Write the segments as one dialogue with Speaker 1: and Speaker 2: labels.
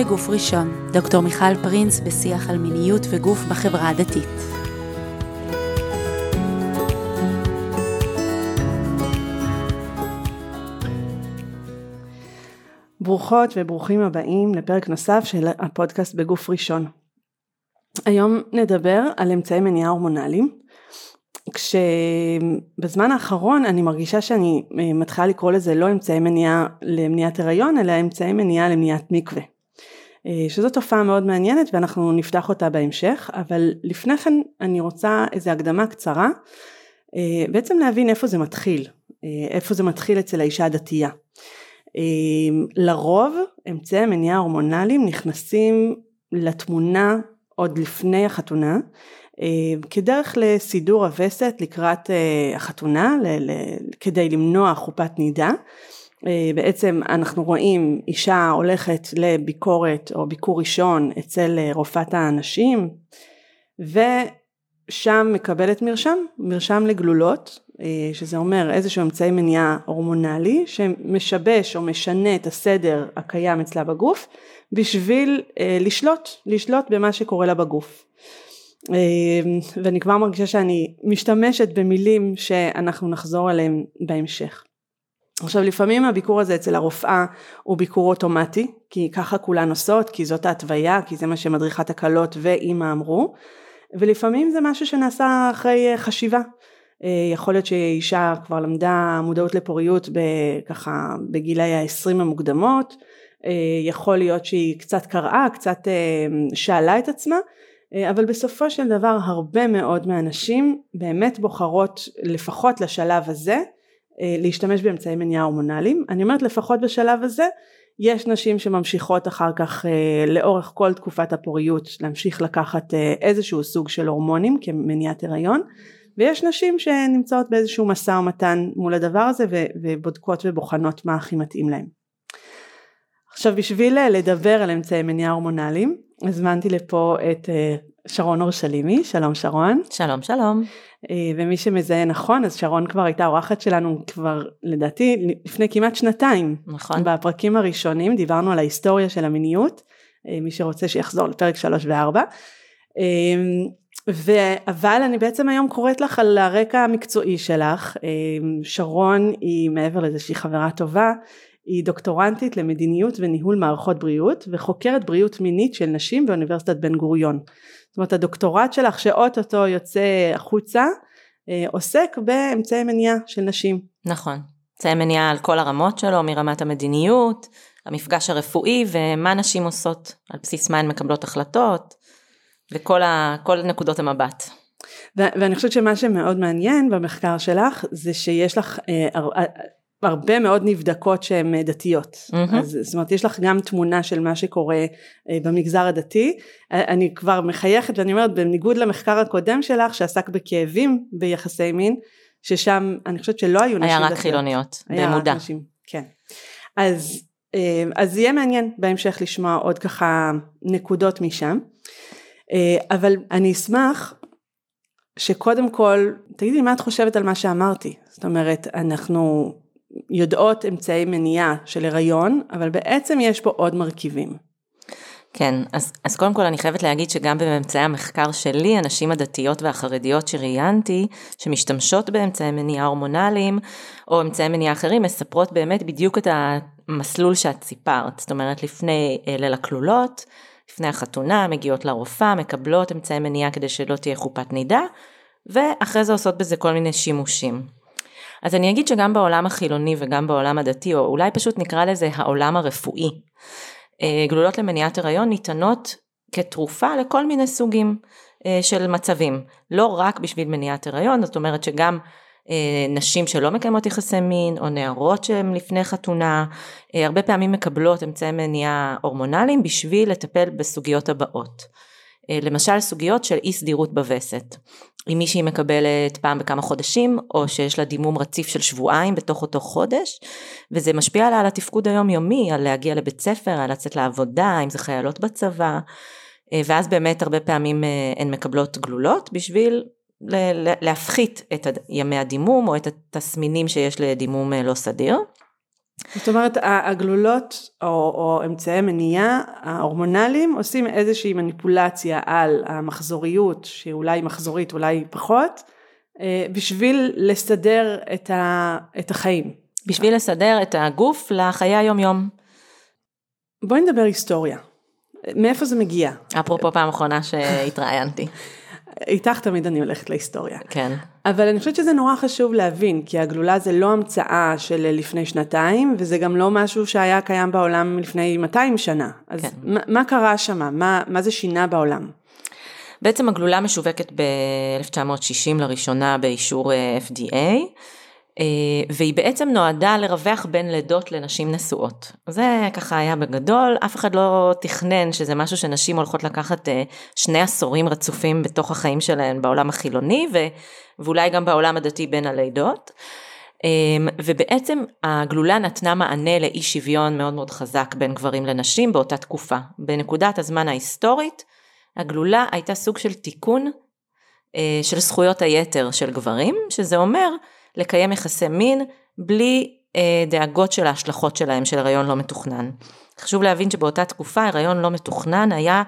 Speaker 1: בגוף ראשון, דוקטור מיכל פרינס בשיח על מיניות וגוף בחברה הדתית.
Speaker 2: ברוכות וברוכים הבאים לפרק נוסף של הפודקאסט בגוף ראשון. היום נדבר על אמצעי מניעה הורמונליים, כשבזמן האחרון אני מרגישה שאני אה, מתחילה לקרוא לזה לא אמצעי מניעה למניעת הריון, אלא אמצעי מניעה למניעת מקווה. אה, שזו תופעה מאוד מעניינת ואנחנו נפתח אותה בהמשך, אבל לפני כן אני רוצה איזו הקדמה קצרה, אה, בעצם להבין איפה זה מתחיל, איפה זה מתחיל אצל האישה הדתייה. לרוב אמצעי המניעה ההורמונליים נכנסים לתמונה עוד לפני החתונה, כדרך לסידור הווסת לקראת החתונה, כדי למנוע חופת נידה. בעצם אנחנו רואים אישה הולכת לביקורת או ביקור ראשון אצל רופאת האנשים ושם מקבלת מרשם, מרשם לגלולות, שזה אומר איזשהו אמצעי מניעה הורמונלי שמשבש או משנה את הסדר הקיים אצלה בגוף בשביל לשלוט, לשלוט במה שקורה לה בגוף. ואני כבר מרגישה שאני משתמשת במילים שאנחנו נחזור עליהם בהמשך. עכשיו לפעמים הביקור הזה אצל הרופאה הוא ביקור אוטומטי, כי ככה כולן עושות, כי זאת ההתוויה, כי זה מה שמדריכת הקלות ואימא אמרו, ולפעמים זה משהו שנעשה אחרי חשיבה. יכול להיות שאישה כבר למדה מודעות לפוריות ככה בגילי העשרים המוקדמות, יכול להיות שהיא קצת קראה, קצת שאלה את עצמה, אבל בסופו של דבר הרבה מאוד מהנשים באמת בוחרות לפחות לשלב הזה להשתמש באמצעי מניעה הורמונליים. אני אומרת לפחות בשלב הזה, יש נשים שממשיכות אחר כך לאורך כל תקופת הפוריות להמשיך לקחת איזשהו סוג של הורמונים כמניעת הריון, ויש נשים שנמצאות באיזשהו משא ומתן מול הדבר הזה ובודקות ובוחנות מה הכי מתאים להן. עכשיו בשביל לדבר על אמצעי מניעה הורמונליים הזמנתי לפה את שרון אורשלימי, שלום שרון.
Speaker 3: שלום שלום.
Speaker 2: ומי שמזהה נכון אז שרון כבר הייתה אורחת שלנו כבר לדעתי לפני כמעט שנתיים.
Speaker 3: נכון.
Speaker 2: בפרקים הראשונים דיברנו על ההיסטוריה של המיניות, מי שרוצה שיחזור לפרק 3 ו-4. ו... אבל אני בעצם היום קוראת לך על הרקע המקצועי שלך, שרון היא מעבר לזה שהיא חברה טובה, היא דוקטורנטית למדיניות וניהול מערכות בריאות וחוקרת בריאות מינית של נשים באוניברסיטת בן גוריון. זאת אומרת הדוקטורט שלך שאו-טו-טו יוצא החוצה עוסק באמצעי מניעה של נשים.
Speaker 3: נכון, אמצעי מניעה על כל הרמות שלו, מרמת המדיניות, המפגש הרפואי ומה נשים עושות, על בסיס מה הן מקבלות החלטות וכל ה, נקודות המבט.
Speaker 2: ואני חושבת שמה שמאוד מעניין במחקר שלך זה שיש לך הרבה מאוד נבדקות שהן דתיות. Mm-hmm. אז זאת אומרת יש לך גם תמונה של מה שקורה במגזר הדתי. אני כבר מחייכת ואני אומרת בניגוד למחקר הקודם שלך שעסק בכאבים ביחסי מין, ששם אני חושבת שלא היו נשים
Speaker 3: דתיות. היה רק חילוניות,
Speaker 2: במודע. נשים, כן. אז, אז יהיה מעניין בהמשך לשמוע עוד ככה נקודות משם. אבל אני אשמח שקודם כל תגידי מה את חושבת על מה שאמרתי זאת אומרת אנחנו יודעות אמצעי מניעה של הריון אבל בעצם יש פה עוד מרכיבים.
Speaker 3: כן, אז, אז קודם כל אני חייבת להגיד שגם בממצאי המחקר שלי, הנשים הדתיות והחרדיות שראיינתי, שמשתמשות באמצעי מניעה הורמונליים, או אמצעי מניעה אחרים, מספרות באמת בדיוק את המסלול שאת סיפרת. זאת אומרת, לפני ליל הכלולות, לפני החתונה, מגיעות לרופאה, מקבלות אמצעי מניעה כדי שלא תהיה חופת נידה, ואחרי זה עושות בזה כל מיני שימושים. אז אני אגיד שגם בעולם החילוני וגם בעולם הדתי, או אולי פשוט נקרא לזה העולם הרפואי, אה, גלולות למניעת הריון ניתנות כתרופה לכל מיני סוגים אה, של מצבים, לא רק בשביל מניעת הריון, זאת אומרת שגם אה, נשים שלא מקיימות יחסי מין או נערות שהן לפני חתונה, הרבה פעמים מקבלות אמצעי מניעה הורמונליים בשביל לטפל בסוגיות הבאות. למשל סוגיות של אי סדירות בווסת. אם מישהי מקבלת פעם בכמה חודשים או שיש לה דימום רציף של שבועיים בתוך אותו חודש וזה משפיע לה על התפקוד היומיומי, על להגיע לבית ספר, על לצאת לעבודה, אם זה חיילות בצבא ואז באמת הרבה פעמים הן מקבלות גלולות בשביל להפחית את ימי הדימום או את התסמינים שיש לדימום לא סדיר.
Speaker 2: זאת אומרת, הגלולות או, או אמצעי מניעה ההורמונליים עושים איזושהי מניפולציה על המחזוריות, שאולי מחזורית, אולי פחות, אה, בשביל לסדר את, ה, את החיים.
Speaker 3: בשביל לסדר את הגוף לחיי היום-יום.
Speaker 2: בואי נדבר היסטוריה. מאיפה זה מגיע?
Speaker 3: אפרופו פעם אחרונה שהתראיינתי.
Speaker 2: איתך תמיד אני הולכת להיסטוריה.
Speaker 3: כן.
Speaker 2: אבל אני חושבת שזה נורא חשוב להבין, כי הגלולה זה לא המצאה של לפני שנתיים, וזה גם לא משהו שהיה קיים בעולם לפני 200 שנה. אז כן. מה, מה קרה שם? מה, מה זה שינה בעולם?
Speaker 3: בעצם הגלולה משווקת ב-1960 לראשונה באישור אה, FDA. אה, והיא בעצם נועדה לרווח בין לידות לנשים נשואות. זה ככה היה בגדול, אף אחד לא תכנן שזה משהו שנשים הולכות לקחת אה, שני עשורים רצופים בתוך החיים שלהן בעולם החילוני ו, ואולי גם בעולם הדתי בין הלידות. אה, ובעצם הגלולה נתנה מענה לאי שוויון מאוד מאוד חזק בין גברים לנשים באותה תקופה. בנקודת הזמן ההיסטורית, הגלולה הייתה סוג של תיקון של זכויות היתר של גברים, שזה אומר לקיים יחסי מין בלי אה, דאגות של ההשלכות שלהם של הריון לא מתוכנן. חשוב להבין שבאותה תקופה הריון לא מתוכנן היה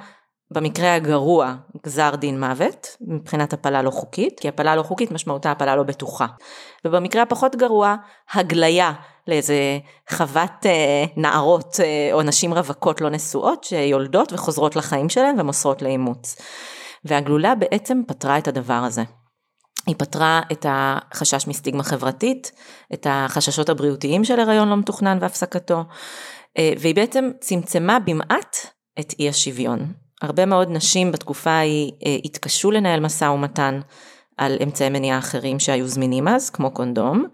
Speaker 3: במקרה הגרוע גזר דין מוות מבחינת הפלה לא חוקית, כי הפלה לא חוקית משמעותה הפלה לא בטוחה. ובמקרה הפחות גרוע הגליה לאיזה חוות אה, נערות אה, או נשים רווקות לא נשואות שיולדות וחוזרות לחיים שלהן ומוסרות לאימוץ. והגלולה בעצם פתרה את הדבר הזה. היא פתרה את החשש מסטיגמה חברתית, את החששות הבריאותיים של הריון לא מתוכנן והפסקתו, אה, והיא בעצם צמצמה במעט את אי השוויון. הרבה מאוד נשים בתקופה ההיא אה, התקשו לנהל משא ומתן על אמצעי מניעה אחרים שהיו זמינים אז, כמו קונדום.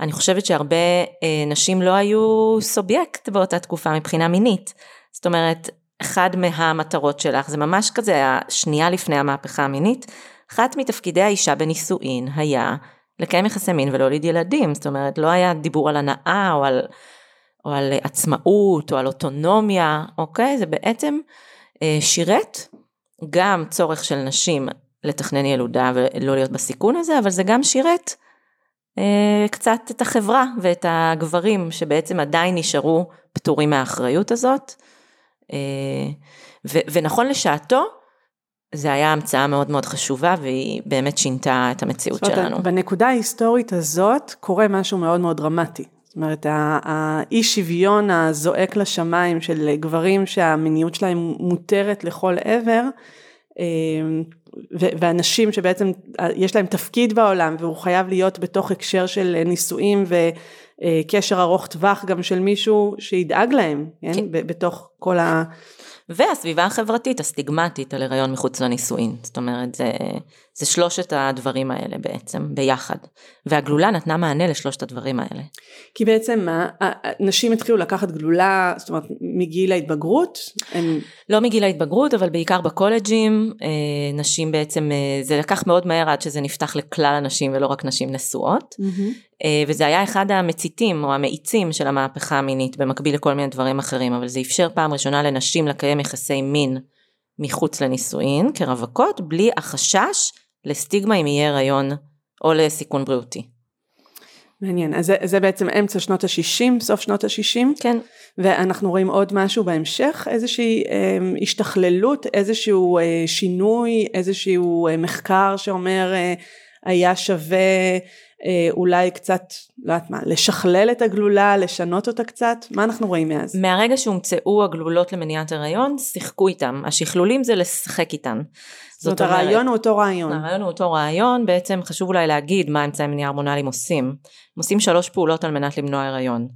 Speaker 3: אני חושבת שהרבה אה, נשים לא היו סובייקט באותה תקופה מבחינה מינית. זאת אומרת, אחד מהמטרות שלך זה ממש כזה השנייה לפני המהפכה המינית, אחת מתפקידי האישה בנישואין היה לקיים יחסי מין ולהוליד ילדים, זאת אומרת לא היה דיבור על הנאה או על, או על עצמאות או על אוטונומיה, אוקיי? זה בעצם אה, שירת גם צורך של נשים לתכנן ילודה ולא להיות בסיכון הזה, אבל זה גם שירת אה, קצת את החברה ואת הגברים שבעצם עדיין נשארו פטורים מהאחריות הזאת. אה, ו, ונכון לשעתו, זה היה המצאה מאוד מאוד חשובה והיא באמת שינתה את המציאות זאת שלנו.
Speaker 2: בנקודה ההיסטורית הזאת קורה משהו מאוד מאוד דרמטי. זאת אומרת, האי שוויון הזועק לשמיים של גברים שהמיניות שלהם מותרת לכל עבר, אמ, ואנשים שבעצם יש להם תפקיד בעולם והוא חייב להיות בתוך הקשר של נישואים וקשר ארוך טווח גם של מישהו שידאג להם, כן? כן. בתוך כל ה...
Speaker 3: והסביבה החברתית הסטיגמטית על הריון מחוץ לנישואין. זאת אומרת, זה, זה שלושת הדברים האלה בעצם, ביחד. והגלולה נתנה מענה לשלושת הדברים האלה.
Speaker 2: כי בעצם מה, נשים התחילו לקחת גלולה, זאת אומרת, מגיל ההתבגרות? הם...
Speaker 3: לא מגיל ההתבגרות, אבל בעיקר בקולג'ים, אה, נשים בעצם, אה, זה לקח מאוד מהר עד שזה נפתח לכלל הנשים ולא רק נשים נשואות. Mm-hmm. אה, וזה היה אחד המציתים או המאיצים של המהפכה המינית במקביל לכל מיני דברים אחרים, אבל זה אפשר פעם ראשונה לנשים לקיים יחסי מין מחוץ לנישואין כרווקות, בלי החשש לסטיגמה אם יהיה הריון או לסיכון בריאותי.
Speaker 2: מעניין, אז זה, זה בעצם אמצע שנות ה-60, סוף שנות ה-60.
Speaker 3: כן.
Speaker 2: ואנחנו רואים עוד משהו בהמשך, איזושהי אה, השתכללות, איזשהו אה, שינוי, איזשהו אה, מחקר שאומר אה, היה שווה אולי קצת, לא יודעת מה, לשכלל את הגלולה, לשנות אותה קצת? מה אנחנו רואים מאז?
Speaker 3: מהרגע שהומצאו הגלולות למניעת הריון, שיחקו איתם. השכלולים זה לשחק איתן.
Speaker 2: זאת אומרת, הרעיון הוא אותו רעיון.
Speaker 3: הרעיון הוא אותו רעיון, בעצם חשוב אולי להגיד מה אמצעי מניעה הורמונליים עושים. הם עושים שלוש פעולות על מנת למנוע הריון.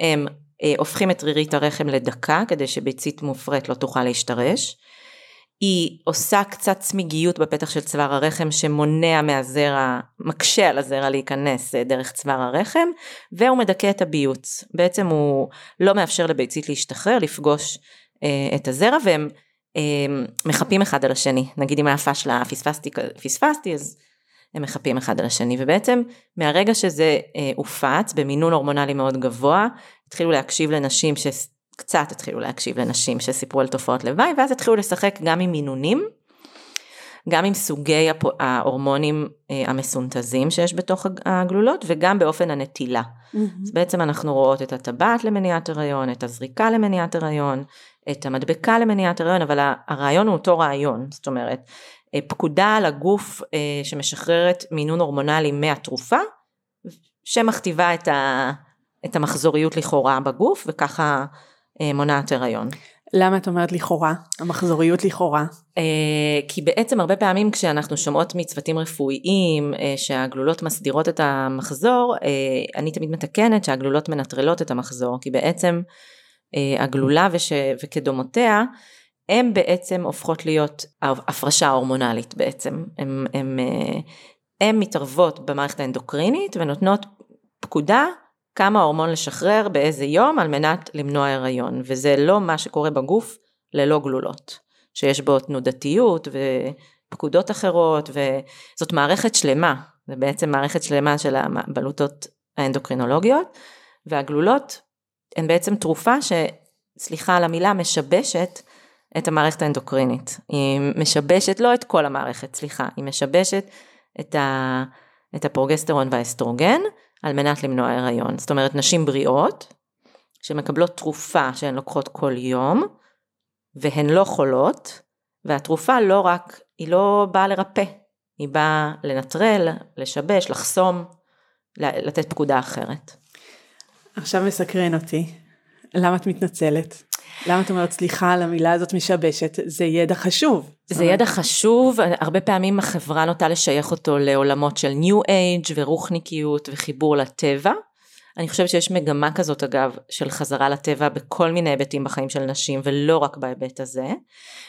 Speaker 3: הם אה, הופכים את רירית הרחם לדקה, כדי שביצית מופרית לא תוכל להשתרש. היא עושה קצת צמיגיות בפתח של צוואר הרחם שמונע מהזרע, מקשה על הזרע להיכנס אה, דרך צוואר הרחם, והוא מדכא את הביוץ. בעצם הוא לא מאפשר לביצית להשתחרר, לפגוש אה, את הזרע, והם אה, מחפים אחד על השני. נגיד אם היה פשלה פספסתי, פספסתי אז הם מחפים אחד על השני, ובעצם מהרגע שזה אה, הופץ במינון הורמונלי מאוד גבוה, התחילו להקשיב לנשים ש... קצת התחילו להקשיב לנשים שסיפרו על תופעות לוואי, ואז התחילו לשחק גם עם מינונים. גם עם סוגי ההורמונים אה, המסונתזים שיש בתוך הגלולות וגם באופן הנטילה. Mm-hmm. אז בעצם אנחנו רואות את הטבעת למניעת הריון, את הזריקה למניעת הריון, את המדבקה למניעת הריון, אבל הרעיון הוא אותו רעיון, זאת אומרת, אה, פקודה על הגוף אה, שמשחררת מינון הורמונלי מהתרופה, שמכתיבה את, ה, את המחזוריות לכאורה בגוף, וככה מונעת הריון.
Speaker 2: למה את אומרת לכאורה? המחזוריות לכאורה?
Speaker 3: Uh, כי בעצם הרבה פעמים כשאנחנו שומעות מצוותים רפואיים uh, שהגלולות מסדירות את המחזור, אני תמיד מתקנת שהגלולות מנטרלות את המחזור, כי בעצם הגלולה וש, וכדומותיה, הן בעצם הופכות להיות הפרשה הורמונלית בעצם, הן מתערבות במערכת האנדוקרינית ונותנות פקודה כמה הורמון לשחרר באיזה יום על מנת למנוע הריון, וזה לא מה שקורה בגוף ללא גלולות, שיש בו תנודתיות ופקודות אחרות, וזאת מערכת שלמה, זה בעצם מערכת שלמה של הבלוטות האנדוקרינולוגיות, והגלולות הן בעצם תרופה שסליחה על המילה, משבשת את המערכת האנדוקרינית. היא משבשת לא את כל המערכת, סליחה, היא משבשת את, ה, את הפרוגסטרון והאסטרוגן, על מנת למנוע הריון. זאת אומרת, נשים בריאות, שמקבלות תרופה שהן לוקחות כל יום, והן לא חולות, והתרופה לא רק, היא לא באה לרפא, היא באה לנטרל, לשבש, לחסום, לתת פקודה אחרת.
Speaker 2: עכשיו מסקרן אותי, למה את מתנצלת? למה את אומרת סליחה על המילה הזאת משבשת? זה ידע חשוב.
Speaker 3: זה ידע חשוב, הרבה פעמים החברה נוטה לשייך אותו לעולמות של ניו אייג' ורוחניקיות וחיבור לטבע. אני חושבת שיש מגמה כזאת אגב של חזרה לטבע בכל מיני היבטים בחיים של נשים ולא רק בהיבט הזה.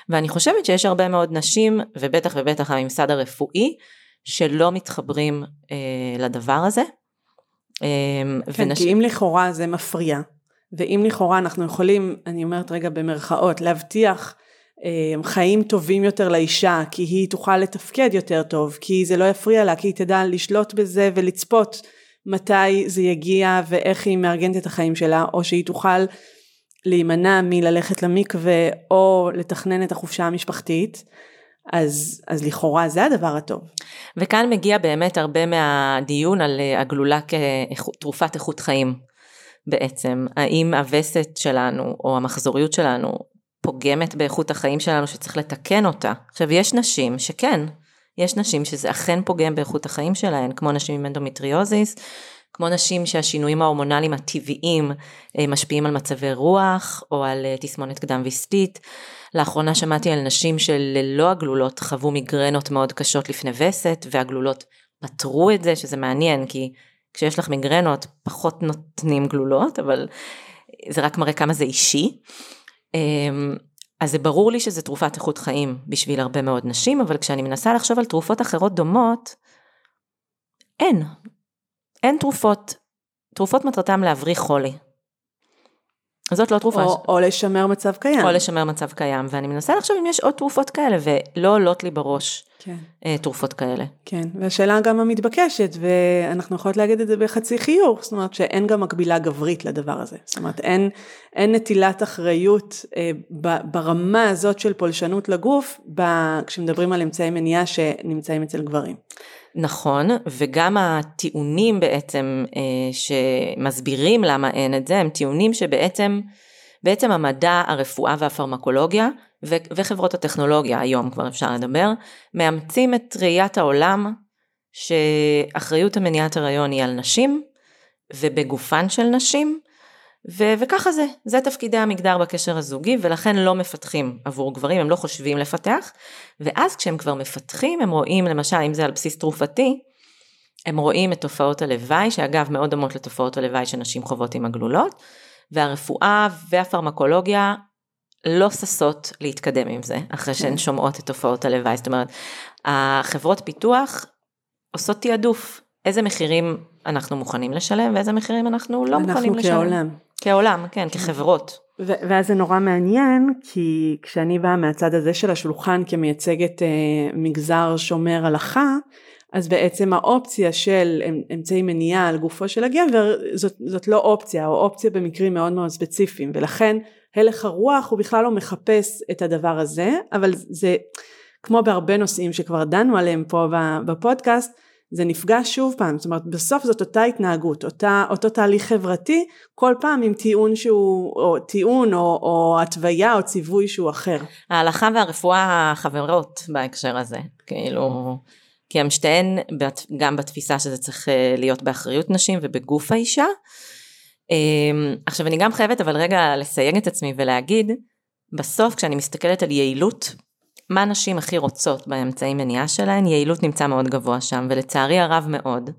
Speaker 3: ואני חושבת שיש הרבה מאוד נשים ובטח ובטח הממסד הרפואי שלא מתחברים אה, לדבר הזה.
Speaker 2: אה, כן, ונש... כי אם לכאורה זה מפריע ואם לכאורה אנחנו יכולים, אני אומרת רגע במרכאות, להבטיח אה, חיים טובים יותר לאישה, כי היא תוכל לתפקד יותר טוב, כי זה לא יפריע לה, כי היא תדע לשלוט בזה ולצפות מתי זה יגיע ואיך היא מארגנת את החיים שלה, או שהיא תוכל להימנע מללכת למקווה או לתכנן את החופשה המשפחתית. אז, אז לכאורה זה הדבר הטוב.
Speaker 3: וכאן מגיע באמת הרבה מהדיון על אה, הגלולה כתרופת איכות חיים. בעצם, האם הווסת שלנו או המחזוריות שלנו פוגמת באיכות החיים שלנו שצריך לתקן אותה. עכשיו יש נשים שכן, יש נשים שזה אכן פוגם באיכות החיים שלהן, כמו נשים עם אנדומטריוזיס, כמו נשים שהשינויים ההורמונליים הטבעיים אה, משפיעים על מצבי רוח או על אה, תסמונת קדם ויסטית. לאחרונה שמעתי על נשים שללא הגלולות חוו מיגרנות מאוד קשות לפני וסת והגלולות פתרו את זה שזה מעניין כי כשיש לך מיגרנות פחות נותנים גלולות, אבל זה רק מראה כמה זה אישי. אמ, אז זה ברור לי שזה תרופת איכות חיים בשביל הרבה מאוד נשים, אבל כשאני מנסה לחשוב על תרופות אחרות דומות, אין. אין תרופות. תרופות מטרתם להבריא חולי. זאת לא תרופה.
Speaker 2: או, ש... או לשמר מצב קיים.
Speaker 3: או לשמר מצב קיים, ואני מנסה לחשוב אם יש עוד תרופות כאלה, ולא עולות לי בראש כן. אה, תרופות כאלה.
Speaker 2: כן, והשאלה גם המתבקשת, ואנחנו יכולות להגיד את זה בחצי חיוך, זאת אומרת שאין גם מקבילה גברית לדבר הזה. זאת אומרת, אין, אין נטילת אחריות אה, ברמה הזאת של פולשנות לגוף, ב, כשמדברים על אמצעי מניעה שנמצאים אצל גברים.
Speaker 3: נכון, וגם הטיעונים בעצם אה, שמסבירים למה אין את זה, הם טיעונים שבעצם, בעצם המדע, הרפואה והפרמקולוגיה, ו- וחברות הטכנולוגיה היום כבר אפשר לדבר, מאמצים את ראיית העולם שאחריות המניעת הריון היא על נשים, ובגופן של נשים, ו- וככה זה, זה תפקידי המגדר בקשר הזוגי ולכן לא מפתחים עבור גברים, הם לא חושבים לפתח, ואז כשהם כבר מפתחים הם רואים למשל אם זה על בסיס תרופתי, הם רואים את תופעות הלוואי, שאגב מאוד דומות לתופעות הלוואי שנשים חוות עם הגלולות, והרפואה והפרמקולוגיה לא ששות להתקדם עם זה, אחרי שהן כן. שומעות את תופעות הלוואי, זאת אומרת, החברות פיתוח עושות תעדוף, איזה מחירים אנחנו מוכנים לשלם ואיזה מחירים אנחנו לא אנחנו מוכנים לשלם.
Speaker 2: אנחנו כעולם.
Speaker 3: כעולם, כן, כחברות.
Speaker 2: ו- ואז זה נורא מעניין, כי כשאני באה מהצד הזה של השולחן כמייצגת אה, מגזר שומר הלכה, אז בעצם האופציה של אמצעי מניעה על גופו של הגבר, זאת, זאת לא אופציה, או אופציה במקרים מאוד מאוד ספציפיים, ולכן הלך הרוח הוא בכלל לא מחפש את הדבר הזה, אבל זה... כמו בהרבה נושאים שכבר דנו עליהם פה בפודקאסט, זה נפגש שוב פעם, זאת אומרת בסוף זאת אותה התנהגות, אותה, אותו תהליך חברתי, כל פעם עם טיעון שהוא, או טיעון או, או התוויה או ציווי שהוא אחר.
Speaker 3: ההלכה והרפואה חברות בהקשר הזה, כאילו, כי הן שתיהן גם בתפיסה שזה צריך אה, להיות באחריות נשים ובגוף האישה. אמ, עכשיו אני גם חייבת אבל רגע לסייג את עצמי ולהגיד, בסוף כשאני מסתכלת על יעילות מה נשים הכי רוצות באמצעי מניעה שלהן, יעילות נמצא מאוד גבוה שם, ולצערי הרב מאוד,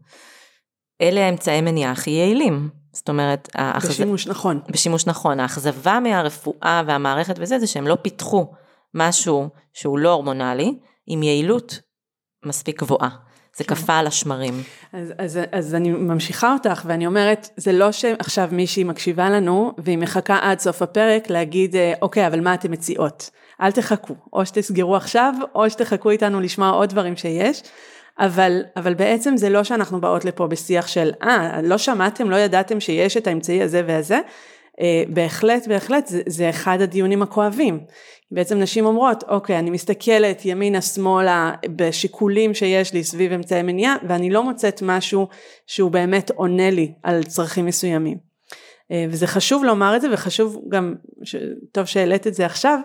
Speaker 3: אלה האמצעי מניעה הכי יעילים. זאת אומרת,
Speaker 2: האחז... בשימוש נכון.
Speaker 3: בשימוש נכון. האכזבה מהרפואה והמערכת וזה, זה שהם לא פיתחו משהו שהוא לא הורמונלי, עם יעילות מספיק גבוהה. זה כן. קפא על השמרים.
Speaker 2: אז, אז, אז אני ממשיכה אותך ואני אומרת, זה לא שעכשיו מישהי מקשיבה לנו והיא מחכה עד סוף הפרק להגיד, אה, אוקיי, אבל מה אתן מציעות? אל תחכו, או שתסגרו עכשיו, או שתחכו איתנו לשמוע עוד דברים שיש. אבל, אבל בעצם זה לא שאנחנו באות לפה בשיח של, אה, לא שמעתם, לא ידעתם שיש את האמצעי הזה והזה, אה, בהחלט, בהחלט, זה, זה אחד הדיונים הכואבים. בעצם נשים אומרות, אוקיי, אני מסתכלת ימינה שמאלה בשיקולים שיש לי סביב אמצעי מניעה, ואני לא מוצאת משהו שהוא באמת עונה לי על צרכים מסוימים. אה, וזה חשוב לומר את זה, וחשוב גם, ש... טוב שהעלית את זה עכשיו,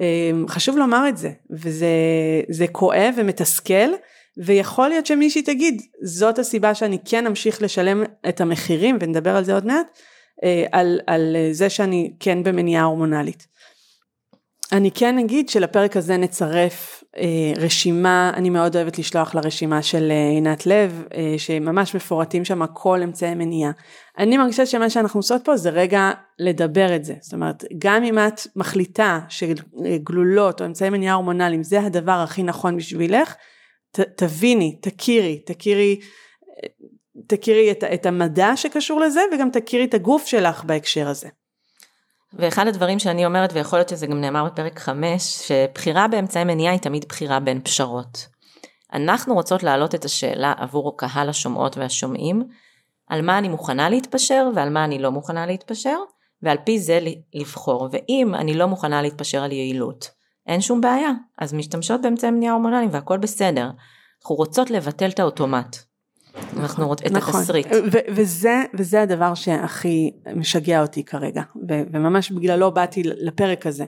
Speaker 2: אה, חשוב לומר את זה, וזה כואב ומתסכל, ויכול להיות שמישהי תגיד, זאת הסיבה שאני כן אמשיך לשלם את המחירים, ונדבר על זה עוד מעט, אה, על, על זה שאני כן במניעה הורמונלית. אני כן אגיד שלפרק הזה נצרף אה, רשימה, אני מאוד אוהבת לשלוח לרשימה של אה, עינת לב, אה, שממש מפורטים שם כל אמצעי מניעה. אני מרגישה שמה שאנחנו עושות פה זה רגע לדבר את זה, זאת אומרת, גם אם את מחליטה שגלולות או אמצעי מניעה הורמונליים זה הדבר הכי נכון בשבילך, ת, תביני, תכירי, תכירי, תכירי את, את המדע שקשור לזה וגם תכירי את הגוף שלך בהקשר הזה.
Speaker 3: ואחד הדברים שאני אומרת, ויכול להיות שזה גם נאמר בפרק 5, שבחירה באמצעי מניעה היא תמיד בחירה בין פשרות. אנחנו רוצות להעלות את השאלה עבור קהל השומעות והשומעים, על מה אני מוכנה להתפשר ועל מה אני לא מוכנה להתפשר, ועל פי זה לבחור. ואם אני לא מוכנה להתפשר על יעילות, אין שום בעיה, אז משתמשות באמצעי מניעה הורמונליים והכל בסדר. אנחנו רוצות לבטל את האוטומט. אנחנו רוצים את נכון. התסריט.
Speaker 2: וזה, וזה הדבר שהכי משגע אותי כרגע, וממש בגללו באתי לפרק הזה.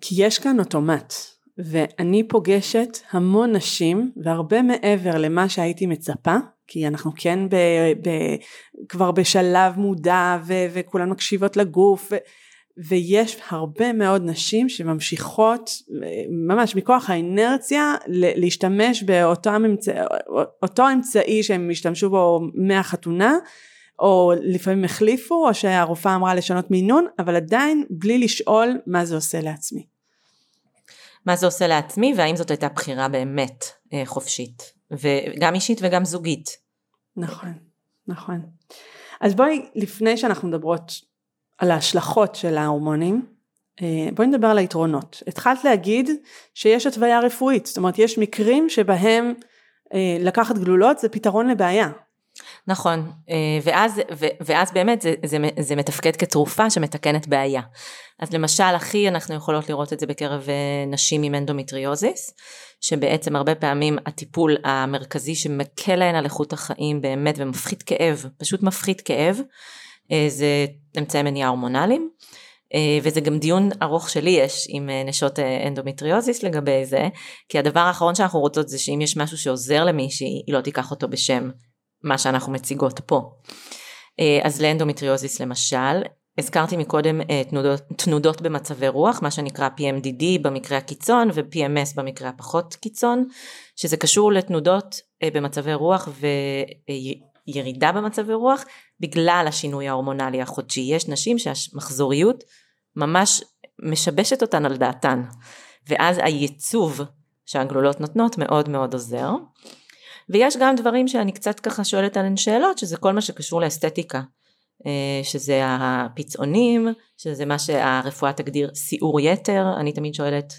Speaker 2: כי יש כאן אוטומט, ואני פוגשת המון נשים, והרבה מעבר למה שהייתי מצפה, כי אנחנו כן ב, ב, כבר בשלב מודע, ו, וכולן מקשיבות לגוף, ו, ויש הרבה מאוד נשים שממשיכות ממש מכוח האינרציה להשתמש באותו אמצע, אמצעי שהם השתמשו בו מהחתונה או לפעמים החליפו או שהרופאה אמרה לשנות מינון אבל עדיין בלי לשאול מה זה עושה לעצמי.
Speaker 3: מה זה עושה לעצמי והאם זאת הייתה בחירה באמת אה, חופשית וגם אישית וגם זוגית.
Speaker 2: נכון, נכון. אז בואי לפני שאנחנו מדברות על ההשלכות של ההורמונים, אה, בואי נדבר על היתרונות. התחלת להגיד שיש התוויה רפואית, זאת אומרת יש מקרים שבהם אה, לקחת גלולות זה פתרון לבעיה.
Speaker 3: נכון, אה, ואז, ואז באמת זה, זה, זה מתפקד כתרופה שמתקנת בעיה. אז למשל הכי אנחנו יכולות לראות את זה בקרב נשים עם אנדומטריוזיס, שבעצם הרבה פעמים הטיפול המרכזי שמקל להן על איכות החיים באמת ומפחית כאב, פשוט מפחית כאב, זה אמצעי מניעה הורמונליים. אה, וזה גם דיון ארוך שלי יש עם אה, נשות אנדומטריוזיס לגבי זה, כי הדבר האחרון שאנחנו רוצות זה שאם יש משהו שעוזר למישהי, היא לא תיקח אותו בשם מה שאנחנו מציגות פה. אז לאנדומטריוזיס למשל, הזכרתי מקודם תנודות, תנודות במצבי רוח, מה שנקרא PMDD במקרה הקיצון ו-PMS במקרה הפחות קיצון, שזה קשור לתנודות במצבי רוח וירידה במצבי רוח בגלל השינוי ההורמונלי החודשי. יש נשים שהמחזוריות ממש משבשת אותן על דעתן, ואז הייצוב שהגלולות נותנות מאוד מאוד עוזר. ויש גם דברים שאני קצת ככה שואלת עליהן שאלות, שזה כל מה שקשור לאסתטיקה. אה, שזה הפצעונים, שזה מה שהרפואה תגדיר סיעור יתר, אני תמיד שואלת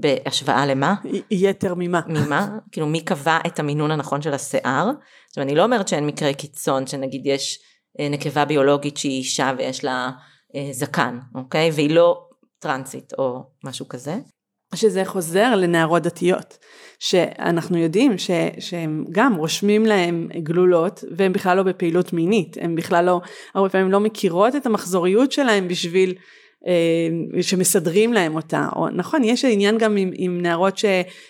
Speaker 3: בהשוואה למה?
Speaker 2: יתר ממה?
Speaker 3: ממה? כאילו מי קבע את המינון הנכון של השיער? עכשיו אני לא אומרת שאין מקרי קיצון, שנגיד יש אה, נקבה ביולוגית שהיא אישה ויש לה אה, זקן, אוקיי? והיא לא טרנסית או משהו כזה.
Speaker 2: שזה חוזר לנערות דתיות, שאנחנו יודעים ש, שהם גם רושמים להם גלולות והם בכלל לא בפעילות מינית, הם בכלל לא, הרבה פעמים לא מכירות את המחזוריות שלהם בשביל שמסדרים להם אותה, או נכון יש עניין גם עם, עם נערות ש,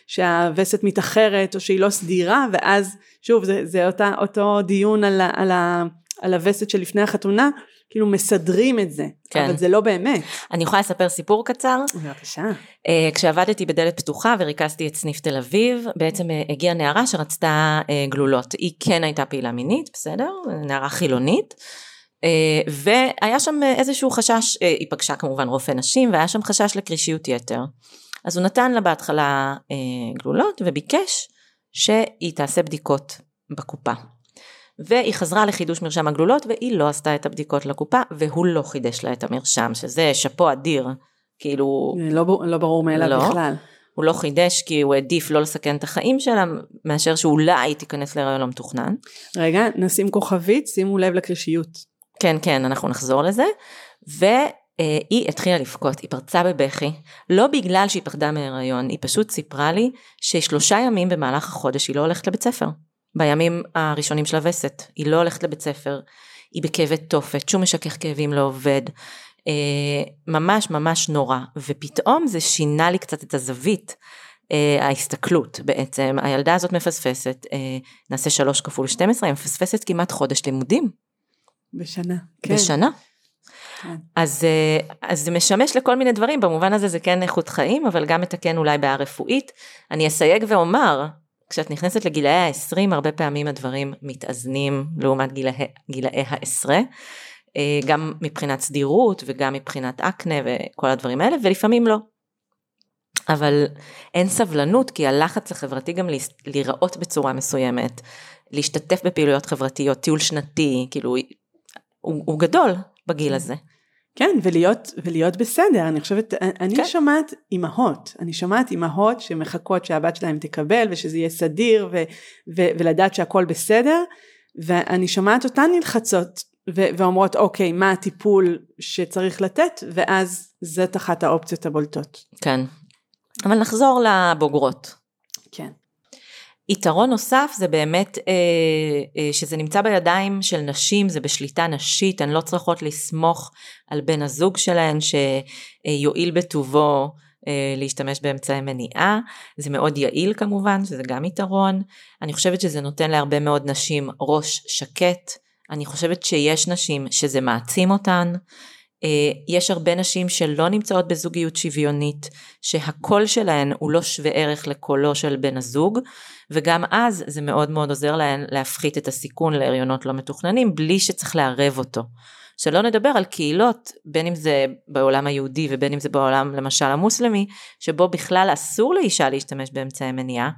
Speaker 2: שהווסת מתאחרת או שהיא לא סדירה ואז שוב זה, זה אותה, אותו דיון על, על, על הווסת שלפני החתונה כאילו מסדרים את זה, כן. אבל זה לא באמת.
Speaker 3: אני יכולה לספר סיפור קצר?
Speaker 2: בבקשה.
Speaker 3: Uh, כשעבדתי בדלת פתוחה וריכזתי את סניף תל אביב, בעצם uh, הגיעה נערה שרצתה uh, גלולות. היא כן הייתה פעילה מינית, בסדר? נערה חילונית. Uh, והיה שם איזשהו חשש, uh, היא פגשה כמובן רופא נשים, והיה שם חשש לקרישיות יתר. אז הוא נתן לה בהתחלה uh, גלולות וביקש שהיא תעשה בדיקות בקופה. והיא חזרה לחידוש מרשם הגלולות והיא לא עשתה את הבדיקות לקופה והוא לא חידש לה את המרשם שזה שאפו אדיר כאילו
Speaker 2: לא, לא ברור מאליו לא, בכלל
Speaker 3: הוא לא חידש כי הוא העדיף לא לסכן את החיים שלה מאשר שאולי תיכנס להיריון לא מתוכנן.
Speaker 2: רגע נשים כוכבית שימו לב לקרישיות.
Speaker 3: כן כן אנחנו נחזור לזה. והיא התחילה לבכות, היא פרצה בבכי, לא בגלל שהיא פחדה מהיריון, היא פשוט סיפרה לי ששלושה ימים במהלך החודש היא לא הולכת לבית ספר. בימים הראשונים של הווסת, היא לא הולכת לבית ספר, היא בכאבי תופת, שום משכך כאבים לא עובד, אה, ממש ממש נורא, ופתאום זה שינה לי קצת את הזווית, אה, ההסתכלות בעצם, הילדה הזאת מפספסת, אה, נעשה שלוש כפול 12, היא מפספסת כמעט חודש לימודים.
Speaker 2: בשנה, כן.
Speaker 3: בשנה. כן. אז, אה, אז זה משמש לכל מיני דברים, במובן הזה זה כן איכות חיים, אבל גם מתקן אולי בעיה רפואית. אני אסייג ואומר, כשאת נכנסת לגילאי ה-20 הרבה פעמים הדברים מתאזנים לעומת גילאי, גילאי העשרה, אה, גם מבחינת סדירות וגם מבחינת אקנה וכל הדברים האלה ולפעמים לא. אבל אין סבלנות כי הלחץ החברתי גם להיראות בצורה מסוימת, להשתתף בפעילויות חברתיות, טיול שנתי, כאילו הוא, הוא גדול בגיל הזה.
Speaker 2: כן, ולהיות, ולהיות בסדר, אני חושבת, אני כן. שומעת אימהות, אני שומעת אימהות שמחכות שהבת שלהם תקבל ושזה יהיה סדיר ו, ו, ולדעת שהכל בסדר, ואני שומעת אותן נלחצות ו- ואומרות אוקיי, מה הטיפול שצריך לתת, ואז זאת אחת האופציות הבולטות.
Speaker 3: כן, אבל נחזור לבוגרות.
Speaker 2: כן.
Speaker 3: יתרון נוסף זה באמת אה, אה, שזה נמצא בידיים של נשים, זה בשליטה נשית, הן לא צריכות לסמוך על בן הזוג שלהן שיועיל בטובו אה, להשתמש באמצעי מניעה, זה מאוד יעיל כמובן, שזה גם יתרון. אני חושבת שזה נותן להרבה מאוד נשים ראש שקט, אני חושבת שיש נשים שזה מעצים אותן. אה, יש הרבה נשים שלא נמצאות בזוגיות שוויונית, שהקול שלהן הוא לא שווה ערך לקולו של בן הזוג, וגם אז זה מאוד מאוד עוזר להן להפחית את הסיכון להריונות לא מתוכננים, בלי שצריך לערב אותו. שלא נדבר על קהילות, בין אם זה בעולם היהודי ובין אם זה בעולם למשל המוסלמי, שבו בכלל אסור לאישה להשתמש באמצעי מניעה,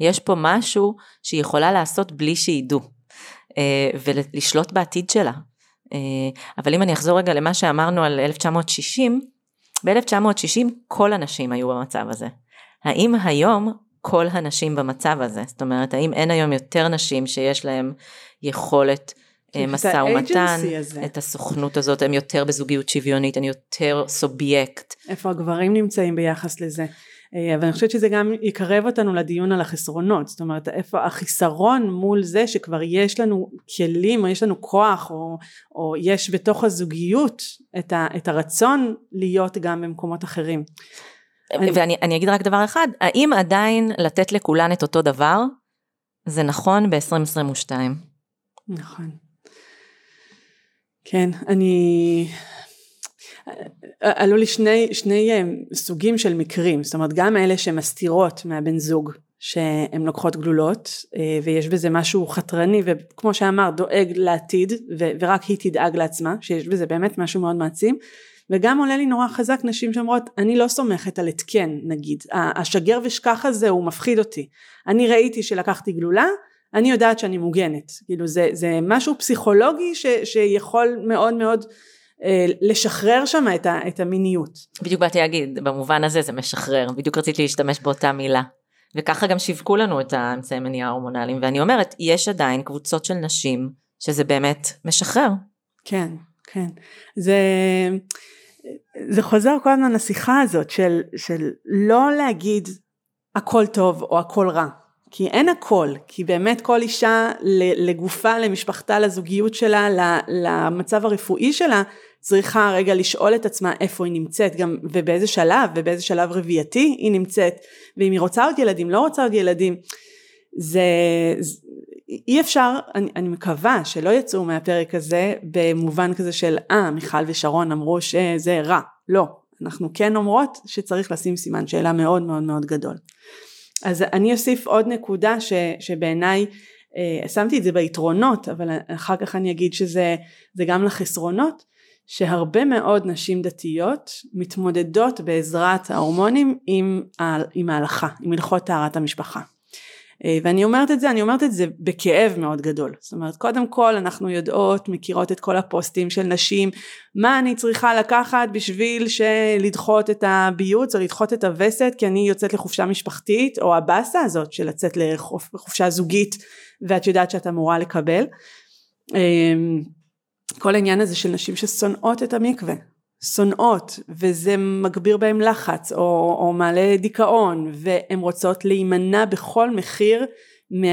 Speaker 3: יש פה משהו שהיא יכולה לעשות בלי שידעו, אה, ולשלוט בעתיד שלה. אה, אבל אם אני אחזור רגע למה שאמרנו על 1960, ב-1960 כל הנשים היו במצב הזה. האם היום כל הנשים במצב הזה? זאת אומרת, האם אין היום יותר נשים שיש להן יכולת אה, משא ומתן, את הסוכנות הזאת, הן יותר בזוגיות שוויונית, הן יותר סובייקט.
Speaker 2: איפה הגברים נמצאים ביחס לזה? אה, אבל אני חושבת שזה גם יקרב אותנו לדיון על החסרונות, זאת אומרת איפה החיסרון מול זה שכבר יש לנו כלים או יש לנו כוח או, או יש בתוך הזוגיות את, ה, את הרצון להיות גם במקומות אחרים.
Speaker 3: ואני אני אגיד רק דבר אחד, האם עדיין לתת לכולן את אותו דבר זה נכון ב-2022?
Speaker 2: נכון. כן, אני עלו לי שני, שני אה, סוגים של מקרים, זאת אומרת גם אלה שמסתירות מהבן זוג שהן לוקחות גלולות אה, ויש בזה משהו חתרני וכמו שאמר דואג לעתיד ורק היא תדאג לעצמה שיש בזה באמת משהו מאוד מעצים. וגם עולה לי נורא חזק נשים שאומרות אני לא סומכת על התקן נגיד. השגר ושכח הזה הוא מפחיד אותי. אני ראיתי שלקחתי גלולה אני יודעת שאני מוגנת. כאילו זה, זה משהו פסיכולוגי ש, שיכול מאוד מאוד אה, לשחרר שם את, ה, את המיניות.
Speaker 3: בדיוק באתי להגיד, במובן הזה זה משחרר, בדיוק רציתי להשתמש באותה מילה. וככה גם שיווקו לנו את האמצעי מניעה ההורמונליים, ואני אומרת, יש עדיין קבוצות של נשים שזה באמת משחרר.
Speaker 2: כן, כן. זה... זה חוזר כל הזמן לשיחה הזאת של, של לא להגיד הכל טוב או הכל רע. כי אין הכל, כי באמת כל אישה לגופה, למשפחתה, לזוגיות שלה, למצב הרפואי שלה, צריכה רגע לשאול את עצמה איפה היא נמצאת גם ובאיזה שלב ובאיזה שלב רבייתי היא נמצאת ואם היא רוצה עוד ילדים לא רוצה עוד ילדים זה, זה אי אפשר אני, אני מקווה שלא יצאו מהפרק הזה במובן כזה של אה מיכל ושרון אמרו שזה רע. לא אנחנו כן אומרות שצריך לשים סימן שאלה מאוד מאוד מאוד גדול. אז אני אוסיף עוד נקודה ש, שבעיניי אה, שמתי את זה ביתרונות אבל אחר כך אני אגיד שזה גם לחסרונות שהרבה מאוד נשים דתיות מתמודדות בעזרת ההורמונים עם, עם ההלכה, עם הלכות טהרת המשפחה. אה, ואני אומרת את זה, אני אומרת את זה בכאב מאוד גדול. זאת אומרת, קודם כל אנחנו יודעות, מכירות את כל הפוסטים של נשים, מה אני צריכה לקחת בשביל לדחות את הביוץ או לדחות את הווסת, כי אני יוצאת לחופשה משפחתית, או הבאסה הזאת של לצאת לחופשה זוגית, ואת יודעת שאת אמורה לקבל. כל העניין הזה של נשים ששונאות את המקווה, שונאות, וזה מגביר בהם לחץ, או, או מעלה דיכאון, והן רוצות להימנע בכל מחיר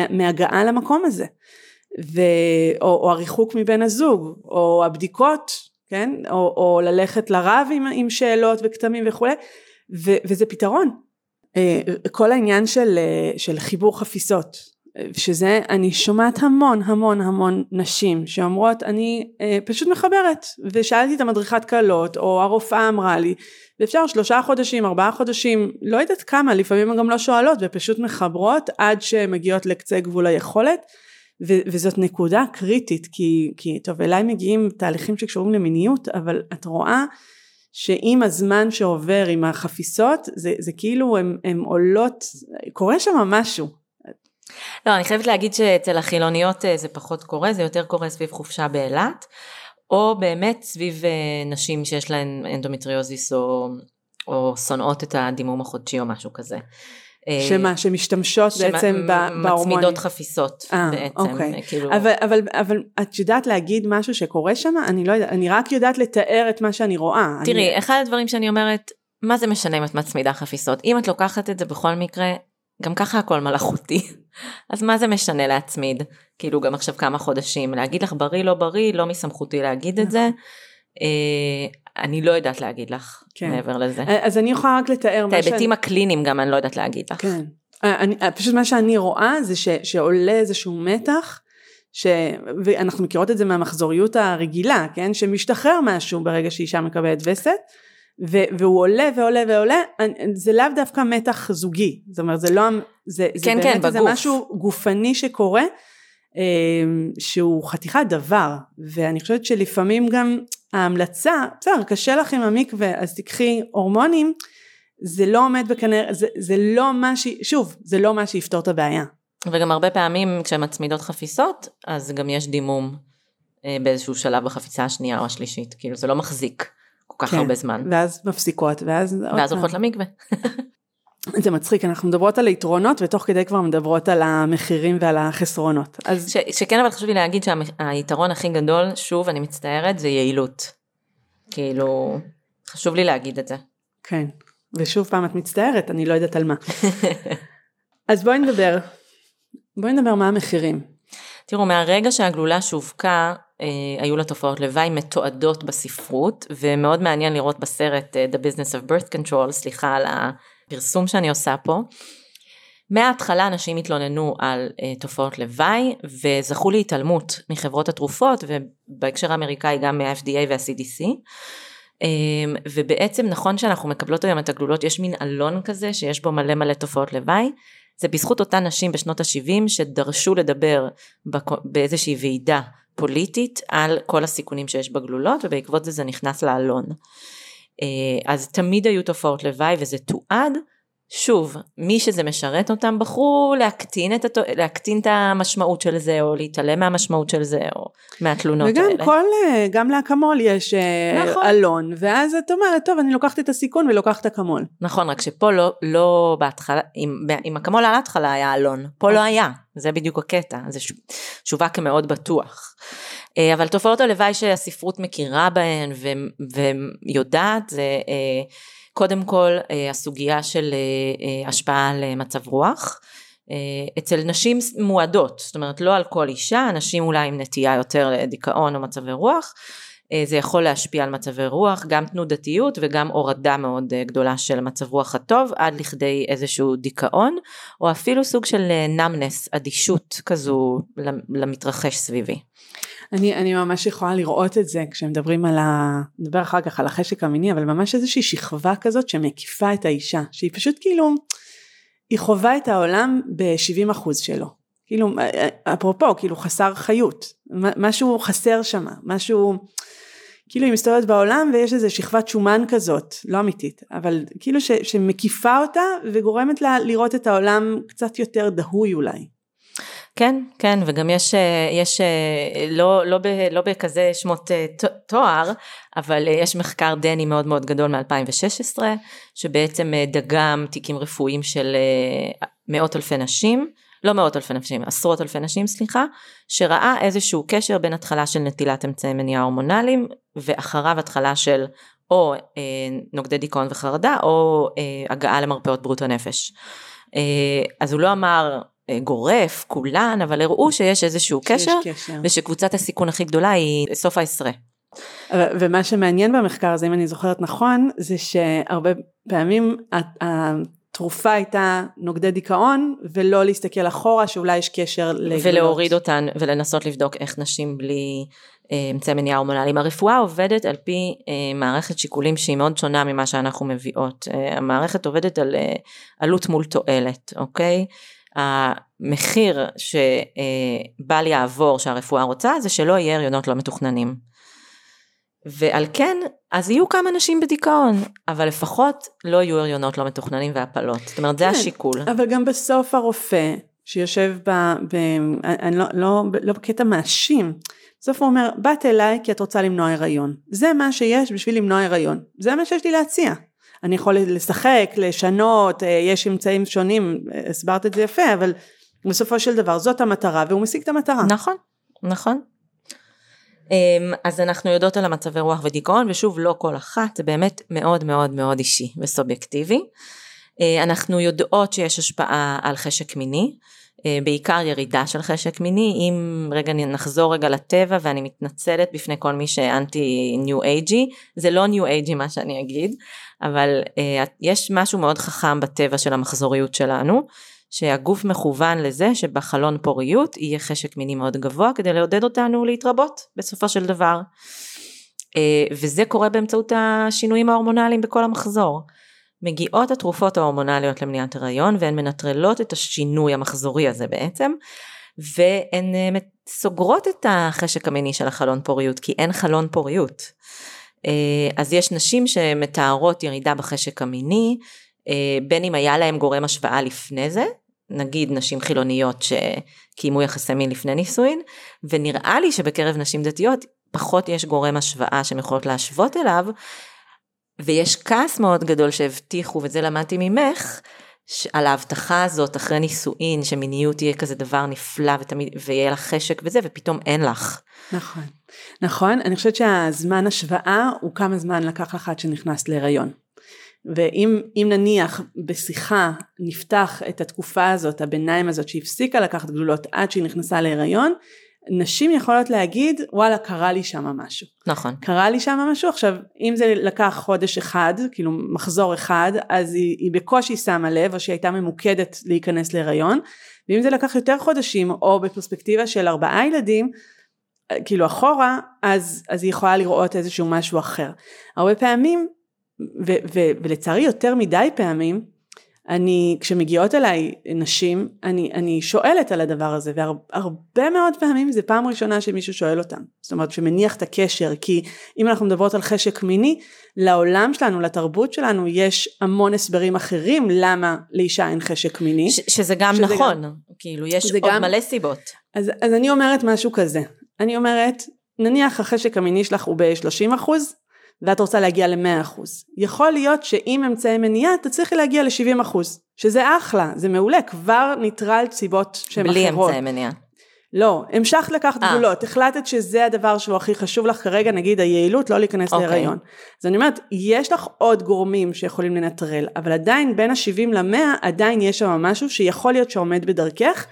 Speaker 2: מהגעה למקום הזה, ו, או, או הריחוק מבן הזוג, או הבדיקות, כן, או, או ללכת לרב עם, עם שאלות וכתמים וכולי, ו, וזה פתרון. אה, כל העניין של, אה, של חיבור חפיסות, שזה אני שומעת המון המון המון נשים שאומרות אני אה, פשוט מחברת. ושאלתי את המדריכת קלות או הרופאה אמרה לי ואפשר שלושה חודשים ארבעה חודשים לא יודעת כמה לפעמים הן גם לא שואלות ופשוט מחברות עד שהן מגיעות לקצה גבול היכולת. ו- וזאת נקודה קריטית כי, כי טוב אליי מגיעים תהליכים שקשורים למיניות אבל את רואה שעם הזמן שעובר עם החפיסות זה, זה כאילו הן עולות קורה שם משהו
Speaker 3: לא, אני חייבת להגיד שאצל החילוניות אה, זה פחות קורה, זה יותר קורה סביב חופשה באילת, או באמת סביב אה, נשים שיש להן אנדומטריוזיס או, או שונאות את הדימום החודשי או משהו כזה.
Speaker 2: אה, שמה, שמשתמשות שמה, בעצם בהורמונים.
Speaker 3: מצמידות חפיסות אה, בעצם.
Speaker 2: אוקיי. כאילו... אבל, אבל, אבל את יודעת להגיד משהו שקורה שם? אני לא יודעת, אני רק יודעת לתאר את מה שאני רואה.
Speaker 3: תראי,
Speaker 2: אני...
Speaker 3: אחד הדברים שאני אומרת, מה זה משנה אם את מצמידה חפיסות? אם את לוקחת את זה בכל מקרה, גם ככה הכל מלאכותי. אז מה זה משנה להצמיד? כאילו גם עכשיו כמה חודשים, להגיד לך בריא לא בריא, לא מסמכותי להגיד את זה. אה, אני לא יודעת להגיד לך כן. מעבר לזה.
Speaker 2: אה, אז אני יכולה רק לתאר
Speaker 3: את ההיבטים שאני... הקליניים גם אני לא יודעת להגיד לך.
Speaker 2: כן. אה, אני, פשוט מה שאני רואה זה ש, שעולה איזשהו מתח, ש... ואנחנו מכירות את זה מהמחזוריות הרגילה, כן? שמשתחרר משהו ברגע שאישה מקבלת וסת. והוא עולה ועולה ועולה, זה לאו דווקא מתח זוגי, זאת אומרת זה לא, זה, זה
Speaker 3: כן,
Speaker 2: באמת
Speaker 3: כן,
Speaker 2: איזה משהו גופני שקורה, אמ, שהוא חתיכת דבר, ואני חושבת שלפעמים גם ההמלצה, בסדר, קשה לך עם המקווה, אז תיקחי הורמונים, זה לא עומד בכנראה, זה, זה לא מה ש... שוב, זה לא מה שיפתור את הבעיה.
Speaker 3: וגם הרבה פעמים כשהן מצמידות חפיסות, אז גם יש דימום אה, באיזשהו שלב בחפיסה השנייה או השלישית, כאילו זה לא מחזיק. כל כך כן, הרבה זמן.
Speaker 2: ואז מפסיקות, ואז...
Speaker 3: ואז הולכות למקווה.
Speaker 2: זה מצחיק, אנחנו מדברות על היתרונות ותוך כדי כבר מדברות על המחירים ועל החסרונות. אז...
Speaker 3: ש, שכן אבל חשוב לי להגיד שהיתרון הכי גדול, שוב אני מצטערת, זה יעילות. כאילו, חשוב לי להגיד את זה.
Speaker 2: כן, ושוב פעם את מצטערת, אני לא יודעת על מה. אז בואי נדבר, בואי נדבר מה המחירים.
Speaker 3: תראו, מהרגע שהגלולה שווקה, היו לה תופעות לוואי מתועדות בספרות, ומאוד מעניין לראות בסרט אה, The Business of Birth Control, סליחה על הפרסום שאני עושה פה. מההתחלה אנשים התלוננו על uh, תופעות לוואי וזכו להתעלמות מחברות התרופות ובהקשר האמריקאי גם מה-FDA וה-CDC ובעצם נכון שאנחנו מקבלות היום את הגלולות יש מין אלון כזה שיש בו מלא מלא תופעות לוואי זה בזכות אותן נשים בשנות ה-70 שדרשו לדבר באיזושהי ועידה פוליטית על כל הסיכונים שיש בגלולות ובעקבות זה זה נכנס לאלון. אה, אז תמיד היו תופעות לוואי וזה תועד. שוב, מי שזה משרת אותם בחרו להקטין את, התו... להקטין את המשמעות של זה, או להתעלם מהמשמעות של זה, או מהתלונות
Speaker 2: וגם
Speaker 3: האלה.
Speaker 2: וגם כל, אה, גם לאקמול יש אה, נכון. אלון, ואז את אומרת, טוב, אני לוקחת את הסיכון ולוקחת אקמול.
Speaker 3: נכון, רק שפה לא, לא בהתחלה, עם אקמול על ההתחלה היה אלון, פה לא היה, זה בדיוק הקטע, זה שווק מאוד בטוח. אה, אבל תופעות הלוואי שהספרות מכירה בהן ויודעת זה קודם כל הסוגיה של השפעה על מצב רוח. אצל נשים מועדות, זאת אומרת לא על כל אישה, נשים אולי עם נטייה יותר לדיכאון או מצבי רוח, אה, זה יכול להשפיע על מצבי רוח, גם תנודתיות וגם הורדה מאוד אה, גדולה של מצב רוח הטוב עד לכדי איזשהו דיכאון או אפילו סוג של נמנס, אה, אדישות כזו למתרחש סביבי.
Speaker 2: אני, אני ממש יכולה לראות את זה כשמדברים על ה... נדבר אחר כך על החשק המיני אבל ממש איזושהי שכבה כזאת שמקיפה את האישה שהיא פשוט כאילו היא חווה את העולם ב-70% שלו כאילו אפרופו כאילו חסר חיות משהו חסר שם משהו כאילו היא מסתובבת בעולם ויש איזה שכבת שומן כזאת, לא אמיתית, אבל כאילו ש, שמקיפה אותה וגורמת לה לראות את העולם קצת יותר דהוי אולי.
Speaker 3: כן, כן, וגם יש, יש לא, לא, ב, לא בכזה שמות אה, תואר, אבל אה, יש מחקר דני מאוד מאוד גדול מ-2016, שבעצם אה, דגם תיקים רפואיים של מאות אלפי נשים, לא מאות אלפי נשים, עשרות אלפי נשים סליחה, שראה איזשהו קשר בין התחלה של נטילת אמצעי מניעה הורמונליים ואחריו התחלה של או אה, נוגדי דיכאון וחרדה או אה, הגעה למרפאות בריאות הנפש. אה, אז הוא לא אמר אה, גורף, כולן, אבל הראו שיש איזשהו קשר, קשר, ושקבוצת הסיכון הכי גדולה היא סוף העשרה.
Speaker 2: ומה שמעניין במחקר הזה, אם אני זוכרת נכון, זה שהרבה פעמים התרופה הייתה נוגדי דיכאון, ולא להסתכל אחורה שאולי יש קשר לגלות.
Speaker 3: ולהוריד אותן ולנסות לבדוק איך נשים בלי אה, אמצעי מניעה הורמונליים. הרפואה עובדת על פי אה, מערכת שיקולים שהיא מאוד שונה ממה שאנחנו מביאות. אה, המערכת עובדת על עלות מול תועלת, אוקיי? המחיר שבל יעבור שהרפואה רוצה זה שלא יהיה הריונות לא מתוכננים. ועל כן, אז יהיו כמה נשים בדיכאון, אבל לפחות לא יהיו הריונות לא מתוכננים והפלות. זאת אומרת, זה כן, השיקול.
Speaker 2: אבל גם בסוף הרופא שיושב ב... ב אני לא, לא, לא בקטע מאשים, בסוף הוא אומר, באת אליי כי את רוצה למנוע הריון. זה מה שיש בשביל למנוע הריון. זה מה שיש לי להציע. אני יכול לשחק, לשנות, אה, יש אמצעים שונים, הסברת את זה יפה, אבל בסופו של דבר זאת המטרה והוא משיג את המטרה.
Speaker 3: נכון, נכון. אמ, אז אנחנו יודעות על המצבי רוח ודיכאון, ושוב לא כל אחת, זה באמת מאוד מאוד מאוד אישי וסובייקטיבי. אה, אנחנו יודעות שיש השפעה על חשק מיני, בעיקר ירידה של חשק מיני, אם רגע נחזור רגע לטבע ואני מתנצלת בפני כל מי שאנטי ניו אייג'י, זה לא ניו אייג'י מה שאני אגיד, אבל uh, יש משהו מאוד חכם בטבע של המחזוריות שלנו, שהגוף מכוון לזה שבחלון פוריות יהיה חשק מיני מאוד גבוה כדי לעודד אותנו להתרבות בסופו של דבר. Uh, וזה קורה באמצעות השינויים ההורמונליים בכל המחזור. מגיעות התרופות ההורמונליות למניעת הריון והן מנטרלות את השינוי המחזורי הזה בעצם והן אה, סוגרות את החשק המיני של החלון פוריות כי אין חלון פוריות. אה, אז יש נשים שמתארות ירידה בחשק המיני אה, בין אם היה להם גורם השוואה לפני זה נגיד נשים חילוניות שקיימו יחסי מין לפני נישואין ונראה לי שבקרב נשים דתיות פחות יש גורם השוואה שהן יכולות להשוות אליו ויש כעס מאוד גדול שהבטיחו, וזה למדתי ממך, על ההבטחה הזאת אחרי נישואין, שמיניות תהיה כזה דבר נפלא ותמיד, ויהיה לך חשק וזה, ופתאום אין לך.
Speaker 2: נכון. נכון, אני חושבת שהזמן השוואה הוא כמה זמן לקח לך עד שנכנסת להיריון. ואם נניח בשיחה נפתח את התקופה הזאת, הביניים הזאת שהפסיקה לקחת גלולות עד שהיא נכנסה להיריון, נשים יכולות להגיד וואלה קרה לי שם משהו.
Speaker 3: נכון.
Speaker 2: קרה לי שם משהו עכשיו אם זה לקח חודש אחד כאילו מחזור אחד אז היא, היא בקושי שמה לב או שהיא הייתה ממוקדת להיכנס להיריון ואם זה לקח יותר חודשים או בפרספקטיבה של ארבעה ילדים כאילו אחורה אז, אז היא יכולה לראות איזשהו משהו אחר. הרבה פעמים ו, ו, ולצערי יותר מדי פעמים אני, כשמגיעות אליי נשים, אני, אני שואלת על הדבר הזה, והרבה מאוד פעמים זה פעם ראשונה שמישהו שואל אותם. זאת אומרת, שמניח את הקשר, כי אם אנחנו מדברות על חשק מיני, לעולם שלנו, לתרבות שלנו, יש המון הסברים אחרים למה לאישה אין חשק מיני.
Speaker 3: ש- שזה גם שזה נכון, גם, כאילו, יש עוד גם, מלא סיבות.
Speaker 2: אז, אז אני אומרת משהו כזה, אני אומרת, נניח החשק המיני שלך הוא ב-30 אחוז, ואת רוצה להגיע ל-100%. יכול להיות שעם אמצעי מניעה תצליחי להגיע ל-70%, שזה אחלה, זה מעולה, כבר ניטרלת סיבות שהן אחרות.
Speaker 3: בלי אמצעי מניעה.
Speaker 2: לא, המשכת לקחת
Speaker 3: אה.
Speaker 2: גלולות, החלטת שזה הדבר שהוא הכי חשוב לך כרגע, נגיד היעילות, לא להיכנס
Speaker 3: אוקיי.
Speaker 2: להיריון. אז אני אומרת, יש לך עוד גורמים שיכולים לנטרל, אבל עדיין בין ה-70 ל-100, עדיין יש שם משהו שיכול להיות שעומד בדרכך,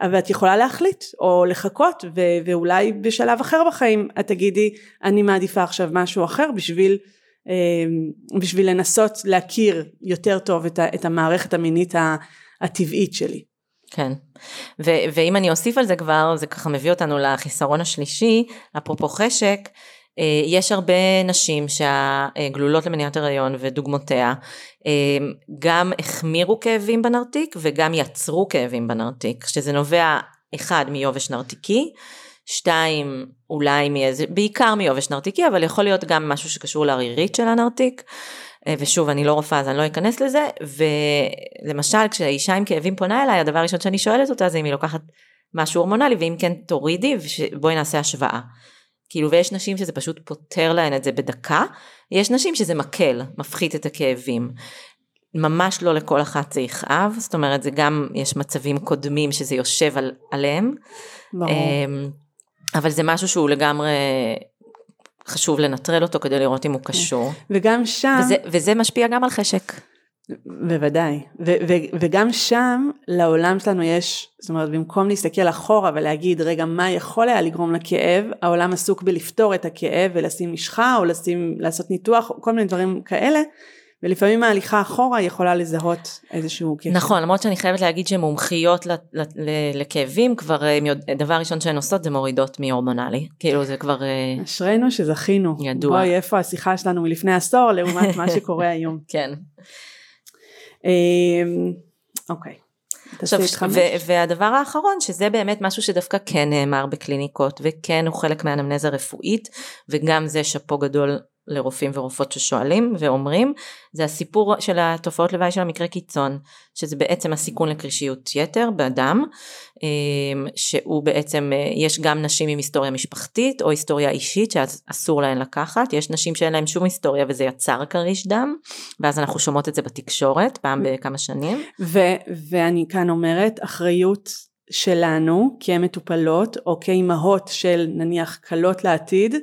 Speaker 2: אבל את יכולה להחליט, או לחכות, ו- ואולי בשלב אחר בחיים את תגידי, אני מעדיפה עכשיו משהו אחר בשביל, אה, בשביל לנסות להכיר יותר טוב את, ה- את המערכת המינית הטבעית שלי.
Speaker 3: כן. ו- ואם אני אוסיף על זה כבר, זה ככה מביא אותנו לחיסרון השלישי, אפרופו חשק, יש הרבה נשים שהגלולות למניעת הריון ודוגמותיה אה, גם החמירו כאבים בנרתיק וגם יצרו כאבים בנרתיק, שזה נובע אחד מיובש נרתיקי, שתיים אולי מאיזה, בעיקר מיובש נרתיקי, אבל יכול להיות גם משהו שקשור לערירית של הנרתיק. אה, ושוב, אני לא רופאה אז אני לא אכנס לזה, ולמשל כשאישה עם כאבים פונה אליי, הדבר הראשון שאני שואלת אותה זה אם היא לוקחת משהו הורמונלי, ואם כן תורידי, ובואי נעשה השוואה. כאילו, ויש נשים שזה פשוט פותר להן את זה בדקה, יש נשים שזה מקל, מפחית את הכאבים. ממש לא לכל אחת זה יכאב, זאת אומרת, זה גם, יש מצבים קודמים שזה יושב על, עליהם.
Speaker 2: ברור.
Speaker 3: אמ, אבל זה משהו שהוא לגמרי חשוב לנטרל אותו כדי לראות אם הוא קשור.
Speaker 2: וגם שם,
Speaker 3: וזה, וזה משפיע גם על חשק.
Speaker 2: בוודאי, ו- ו- וגם שם לעולם שלנו יש, זאת אומרת במקום להסתכל אחורה ולהגיד רגע מה יכול היה לגרום לכאב, העולם עסוק בלפתור את הכאב ולשים משחה או לשים, לעשות ניתוח, כל מיני דברים כאלה, ולפעמים ההליכה אחורה יכולה לזהות איזשהו קשר.
Speaker 3: נכון, למרות שאני חייבת להגיד שמומחיות ל- ל- ל- לכאבים, כבר אה, דבר ראשון שהן עושות זה מורידות מהורמונלי. כאילו זה כבר... אה,
Speaker 2: אשרינו שזכינו.
Speaker 3: ידוע.
Speaker 2: בואי, איפה השיחה שלנו מלפני עשור לעומת מה שקורה היום.
Speaker 3: כן.
Speaker 2: אמ, אוקיי.
Speaker 3: עכשיו. ו- והדבר האחרון, שזה באמת משהו שדווקא כן נאמר בקליניקות, וכן הוא חלק מהאנמנזה רפואית, וגם זה שאפו גדול לרופאים ורופאות ששואלים ואומרים, זה הסיפור של התופעות לוואי של המקרה קיצון, שזה בעצם הסיכון לקרישיות יתר באדם, אמ, שהוא בעצם, אה, יש גם נשים עם היסטוריה משפחתית או היסטוריה אישית שאסור להן לקחת, יש נשים שאין להן שום היסטוריה וזה יצר כריש דם, ואז אנחנו שומעות את זה בתקשורת פעם בכמה שנים.
Speaker 2: ו- ואני כאן אומרת, אחריות שלנו כמטופלות או כאימהות של נניח כלות לעתיד,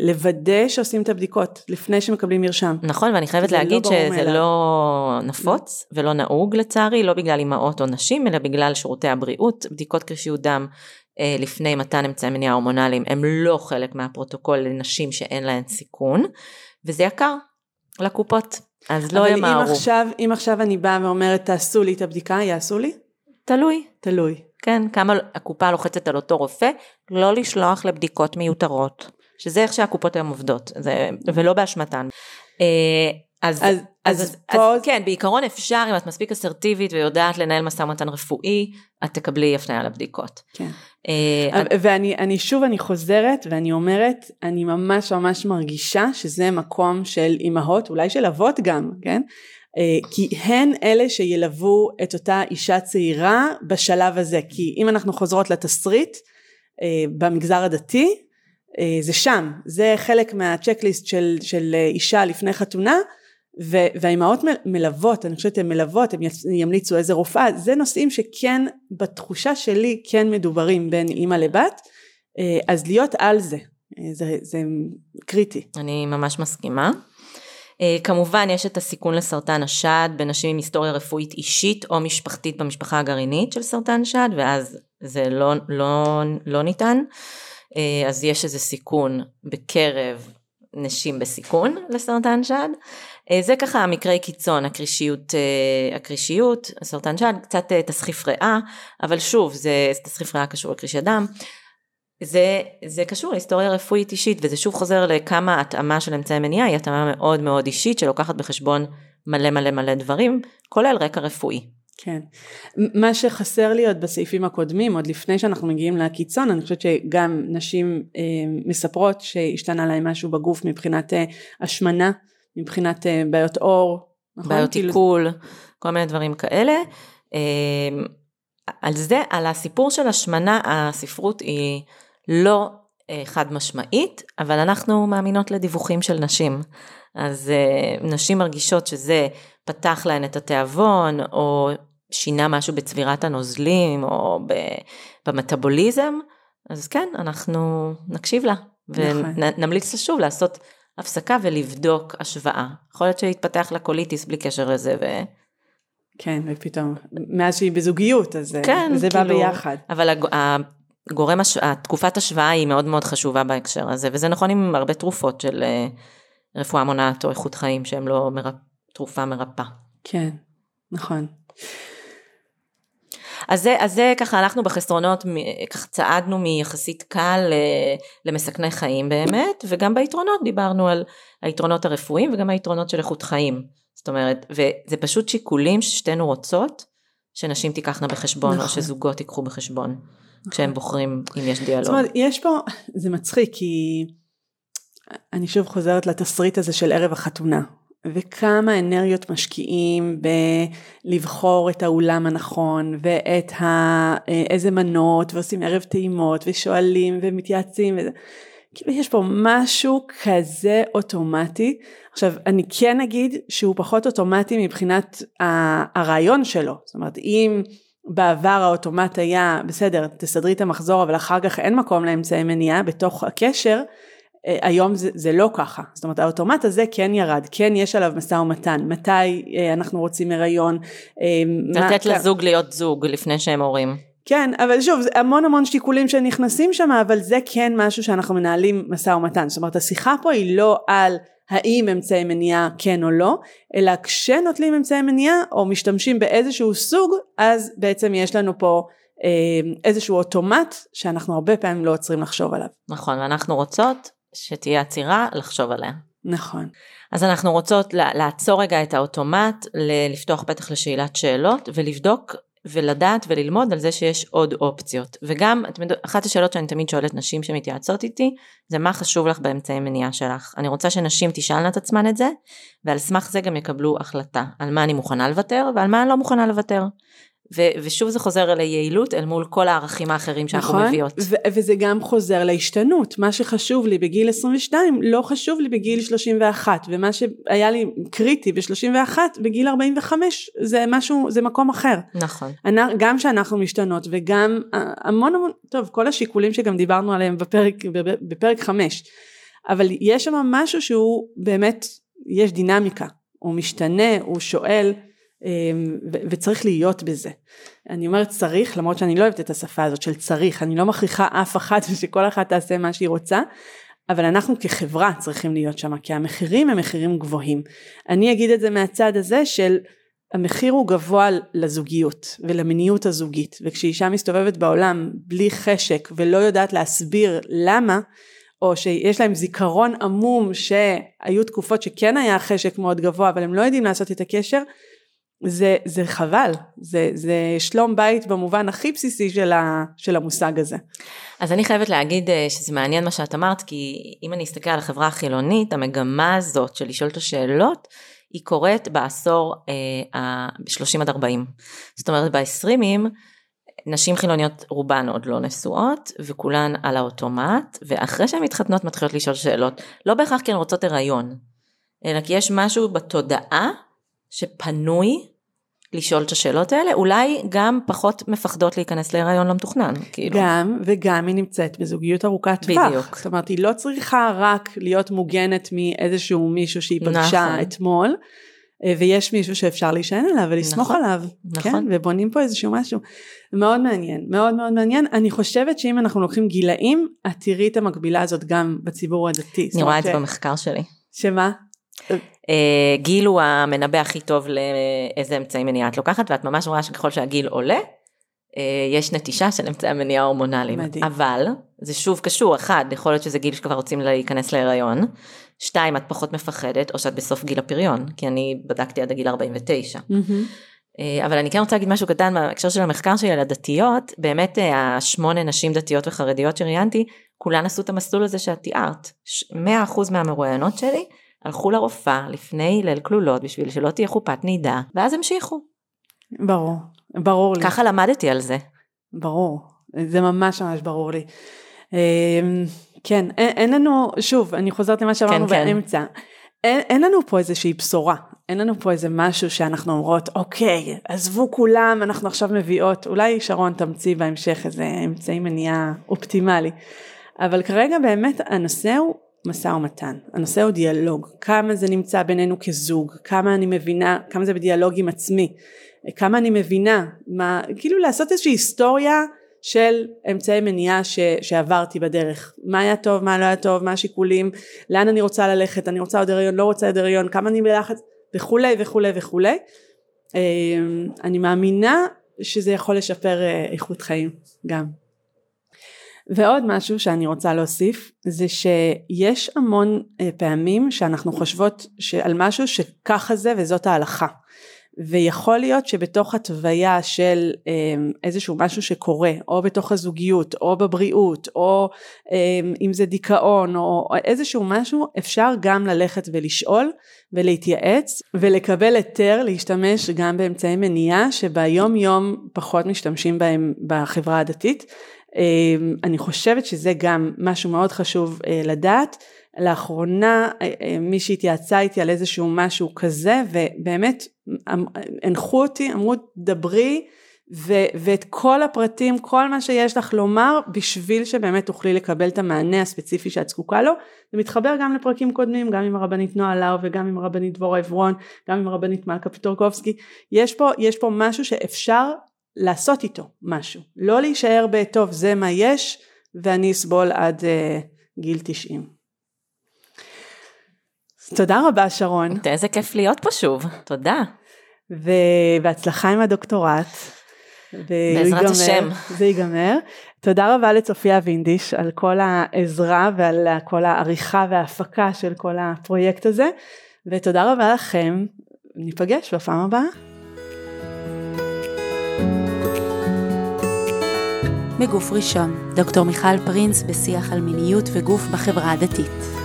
Speaker 2: לוודא שעושים את הבדיקות לפני שמקבלים מרשם.
Speaker 3: נכון, ואני חייבת
Speaker 2: לא
Speaker 3: להגיד
Speaker 2: ברור
Speaker 3: שזה
Speaker 2: מאליו.
Speaker 3: לא נפוץ ולא נהוג לצערי, לא בגלל אימהות או נשים, אלא בגלל שירותי הבריאות. בדיקות קרישיות דם אה, לפני מתן אמצעי מניעה הורמונליים הם לא חלק מהפרוטוקול לנשים שאין להן סיכון, וזה יקר לקופות, אז לא
Speaker 2: אבל אם
Speaker 3: ימהרו.
Speaker 2: עכשיו, אם עכשיו אני באה ואומרת תעשו לי את הבדיקה, יעשו לי?
Speaker 3: תלוי.
Speaker 2: תלוי.
Speaker 3: כן, כמה הקופה לוחצת על אותו רופא, לא לשלוח לבדיקות מיותרות, שזה איך שהקופות היום עובדות, זה, ולא באשמתן. אה, אז,
Speaker 2: אז-
Speaker 3: אז,
Speaker 2: אז פה-
Speaker 3: אז כן, בעיקרון אפשר, אם את מספיק אסרטיבית ויודעת לנהל משא ומתן רפואי, את תקבלי הפניה לבדיקות.
Speaker 2: כן.
Speaker 3: אה,
Speaker 2: ואני אני שוב אני חוזרת ואני אומרת אני ממש ממש מרגישה שזה מקום של אימהות אולי של אבות גם כן כי הן אלה שילוו את אותה אישה צעירה בשלב הזה כי אם אנחנו חוזרות לתסריט אה, במגזר הדתי אה, זה שם זה חלק מהצ'קליסט של, של אה, אישה לפני חתונה והאימהות מל- מלוות, אני חושבת הן מלוות, יצ- ימליצו איזה רופאה, זה נושאים שכן בתחושה שלי כן מדוברים בין אימא לבת, אה, אז להיות על זה, אה, זה, זה קריטי.
Speaker 3: אני ממש מסכימה. אה, כמובן יש את הסיכון לסרטן השד בנשים עם היסטוריה רפואית אישית או משפחתית במשפחה הגרעינית של סרטן שד ואז זה לא, לא, לא ניתן. אה, אז יש איזה סיכון בקרב נשים בסיכון לסרטן שד. אה, זה ככה המקרי קיצון, הקרישיות, הקרישיות, הסרטן שד, קצת תסחיף ריאה, אבל שוב זה תסחיף ריאה קשור לקרישי דם. זה, זה קשור להיסטוריה רפואית אישית וזה שוב חוזר לכמה התאמה של אמצעי מניעה היא התאמה מאוד מאוד אישית שלוקחת בחשבון מלא מלא מלא דברים כולל רקע רפואי.
Speaker 2: כן. מה שחסר לי עוד בסעיפים הקודמים, עוד לפני שאנחנו מגיעים לקיצון, אני חושבת שגם נשים אה, מספרות שהשתנה להן משהו בגוף מבחינת אה, השמנה, מבחינת אה, בעיות עור, נכון?
Speaker 3: בעיות
Speaker 2: כאילו-
Speaker 3: עיכול, כל מיני דברים כאלה. אה, על זה, על הסיפור של השמנה, הספרות היא לא אה, חד משמעית, אבל אנחנו מאמינות לדיווחים של נשים. אז אה, נשים מרגישות שזה פתח להן את התיאבון, או שינה משהו בצבירת הנוזלים או במטאבוליזם, אז כן, אנחנו נקשיב לה, ונמליץ נכון. לה שוב לעשות הפסקה ולבדוק השוואה. יכול להיות שיתפתח לה קוליטיס בלי קשר לזה, ו...
Speaker 2: כן, ופתאום, מאז שהיא בזוגיות, אז כן, זה כאילו, בא ביחד.
Speaker 3: אבל הגורם, התקופת השוואה היא מאוד מאוד חשובה בהקשר הזה, וזה נכון עם הרבה תרופות של אה, רפואה מונעת או איכות חיים, שהם לא מרפ... תרופה מרפאה.
Speaker 2: כן, נכון.
Speaker 3: אז זה, אז זה ככה הלכנו בחסרונות, ככה צעדנו מיחסית קל למסכני חיים באמת, וגם ביתרונות דיברנו על היתרונות הרפואיים וגם היתרונות של איכות חיים. זאת אומרת, וזה פשוט שיקולים ששתינו רוצות, שנשים תיקחנה בחשבון, נכון. או שזוגות ייקחו בחשבון. כשהם בוחרים אם יש דיאלוג. זאת אומרת,
Speaker 2: יש פה, זה מצחיק, כי אני שוב חוזרת לתסריט הזה של ערב החתונה. וכמה אנרגיות משקיעים בלבחור את האולם הנכון ואת ה... אה, איזה מנות ועושים ערב טעימות ושואלים ומתייעצים וזה. כאילו יש פה משהו כזה אוטומטי. עכשיו אני כן אגיד שהוא פחות אוטומטי מבחינת הרעיון שלו. זאת אומרת אם בעבר האוטומט היה בסדר תסדרי את המחזור אבל אחר כך אין מקום לאמצעי מניעה בתוך הקשר אה, היום זה, זה לא ככה, זאת אומרת האוטומט הזה כן ירד, כן יש עליו משא ומתן, מתי אה, אנחנו רוצים הריון.
Speaker 3: אה, לתת מה, לזוג להיות זוג לפני שהם הורים.
Speaker 2: כן, אבל שוב, זה המון המון שיקולים שנכנסים שם, אבל זה כן משהו שאנחנו מנהלים משא ומתן, זאת אומרת השיחה פה היא לא על האם אמצעי מניעה כן או לא, אלא כשנוטלים אמצעי מניעה או משתמשים באיזשהו סוג, אז בעצם יש לנו פה איזשהו אוטומט שאנחנו הרבה פעמים לא עוצרים לחשוב עליו.
Speaker 3: נכון, ואנחנו רוצות שתהיה עצירה לחשוב עליה.
Speaker 2: נכון.
Speaker 3: אז אנחנו רוצות לעצור רגע את האוטומט, לפתוח פתח לשאלת שאלות ולבדוק ולדעת וללמוד על זה שיש עוד אופציות. וגם, אחת השאלות שאני תמיד שואלת נשים שמתייעצות איתי, זה מה חשוב לך באמצעי מניעה שלך. אני רוצה שנשים תשאלנה את עצמן את זה, ועל סמך זה גם יקבלו החלטה על מה אני מוכנה לוותר ועל מה אני לא מוכנה לוותר. ו- ושוב זה חוזר אל היעילות אל מול כל הערכים האחרים שאנחנו נכון, מביאות.
Speaker 2: ו- וזה גם חוזר להשתנות, מה שחשוב לי בגיל 22 לא חשוב לי בגיל 31 ומה שהיה לי קריטי ב-31 בגיל 45 זה משהו, זה מקום אחר.
Speaker 3: נכון.
Speaker 2: גם שאנחנו משתנות וגם המון המון, טוב כל השיקולים שגם דיברנו עליהם בפרק, בפרק 5 אבל יש שם משהו שהוא באמת, יש דינמיקה, הוא משתנה, הוא שואל וצריך להיות בזה. אני אומרת צריך למרות שאני לא אוהבת את השפה הזאת של צריך, אני לא מכריחה אף אחת ושכל אחת תעשה מה שהיא רוצה, אבל אנחנו כחברה צריכים להיות שם כי המחירים הם מחירים גבוהים. אני אגיד את זה מהצד הזה של המחיר הוא גבוה לזוגיות ולמיניות הזוגית וכשאישה מסתובבת בעולם בלי חשק ולא יודעת להסביר למה או שיש להם זיכרון עמום שהיו תקופות שכן היה חשק מאוד גבוה אבל הם לא יודעים לעשות את הקשר זה, זה חבל, זה, זה שלום בית במובן הכי בסיסי של, ה, של המושג הזה.
Speaker 3: אז אני חייבת להגיד אה, שזה מעניין מה שאת אמרת, כי אם אני אסתכל על החברה החילונית, המגמה הזאת של לשאול את השאלות, היא קורית בעשור אה, 30 עד 40. זאת אומרת ב-20ים, נשים חילוניות רובן עוד לא נשואות, וכולן על האוטומט, ואחרי שהן מתחתנות מתחילות לשאול שאלות, לא בהכרח כי הן רוצות הריון, אלא כי יש משהו בתודעה שפנוי לשאול את השאלות האלה, אולי גם פחות מפחדות להיכנס להיריון לא מתוכנן, כאילו.
Speaker 2: גם, וגם היא נמצאת בזוגיות ארוכת טווח. בדיוק. זאת אומרת, היא לא צריכה רק להיות מוגנת מאיזשהו מישהו שהיא פגשה נכון. אתמול, אה, ויש מישהו שאפשר להישען עליו ולסמוך נכון, עליו. נכון. כן, ובונים פה איזשהו משהו. מאוד מעניין, מאוד מאוד מעניין. אני חושבת שאם אנחנו לוקחים גילאים, את תראי את המקבילה הזאת גם בציבור הדתי.
Speaker 3: אני רואה את זה במחקר שלי.
Speaker 2: שמה?
Speaker 3: אה, גיל הוא המנבא הכי טוב לאיזה אמצעי מניעה את לוקחת, ואת ממש רואה שככל שהגיל עולה, אה, יש נטישה של אמצעי המניעה ההורמונליים. מדהים. אבל, זה שוב קשור, אחד, יכול להיות שזה גיל שכבר רוצים להיכנס להיריון, שתיים, את פחות מפחדת, או שאת בסוף גיל הפריון, כי אני בדקתי עד הגיל 49. אה, אבל אני כן רוצה להגיד משהו קטן בהקשר של המחקר שלי על הדתיות, באמת השמונה נשים דתיות וחרדיות שראיינתי, כולן עשו את המסלול הזה שאת תיארת. 100% מהמרואיינות שלי הלכו לרופאה לפני ליל כלולות בשביל שלא תהיה חופת נידה, ואז המשיכו.
Speaker 2: ברור, ברור לי.
Speaker 3: ככה למדתי על זה.
Speaker 2: ברור, זה ממש ממש ברור לי. אמ, כן, אין, אין לנו, שוב, אני חוזרת למה שאמרנו כן, כן. באמצע, אין, אין לנו פה איזושהי בשורה. אין לנו פה איזה משהו שאנחנו אומרות, אוקיי, עזבו כולם, אנחנו עכשיו מביאות, אולי שרון תמציא בהמשך איזה אמצעי מניעה אופטימלי. אבל כרגע באמת הנושא הוא משא ומתן, הנושא הוא דיאלוג, כמה זה נמצא בינינו כזוג, כמה אני מבינה, כמה זה בדיאלוג עם עצמי, כמה אני מבינה, מה, כאילו לעשות איזושהי היסטוריה של אמצעי מניעה ש, שעברתי בדרך, מה היה טוב, מה לא היה טוב, מה השיקולים, לאן אני רוצה ללכת, אני רוצה עוד הריון, לא רוצה עוד הריון, כמה אני בלחץ וכולי וכולי וכולי. אמ, אני מאמינה שזה יכול לשפר אה, איכות חיים גם. ועוד משהו שאני רוצה להוסיף זה שיש המון אה, פעמים שאנחנו חושבות על משהו שככה זה וזאת ההלכה. ויכול להיות שבתוך התוויה של אמ, איזשהו משהו שקורה או בתוך הזוגיות או בבריאות או אמ, אם זה דיכאון או איזשהו משהו אפשר גם ללכת ולשאול ולהתייעץ ולקבל היתר להשתמש גם באמצעי מניעה שביום יום פחות משתמשים בהם בחברה הדתית אני חושבת שזה גם משהו מאוד חשוב אה, לדעת. לאחרונה אה, אה, מישהי התייעצה איתי על איזשהו משהו כזה ובאמת אמ, הנחו אותי, אמרו דברי ו- ואת כל הפרטים, כל מה שיש לך לומר בשביל שבאמת תוכלי לקבל את המענה הספציפי שאת זקוקה לו. זה מתחבר גם לפרקים קודמים, גם עם הרבנית נועה לאו וגם עם הרבנית דבורה עברון, גם עם הרבנית מלכה פיטורקובסקי. יש יש פה משהו שאפשר לעשות איתו משהו, לא להישאר בטוב זה מה יש ואני אסבול עד uh, גיל 90. תודה רבה שרון.
Speaker 3: איזה כיף להיות פה שוב, תודה.
Speaker 2: ובהצלחה עם הדוקטורט.
Speaker 3: בעזרת השם.
Speaker 2: זה ייגמר. תודה רבה לצופיה וינדיש על כל העזרה ועל כל העריכה וההפקה של כל הפרויקט הזה, ותודה רבה לכם, ניפגש בפעם הבאה.
Speaker 1: מגוף ראשון, דוקטור מיכל פרינס בשיח על מיניות וגוף בחברה הדתית.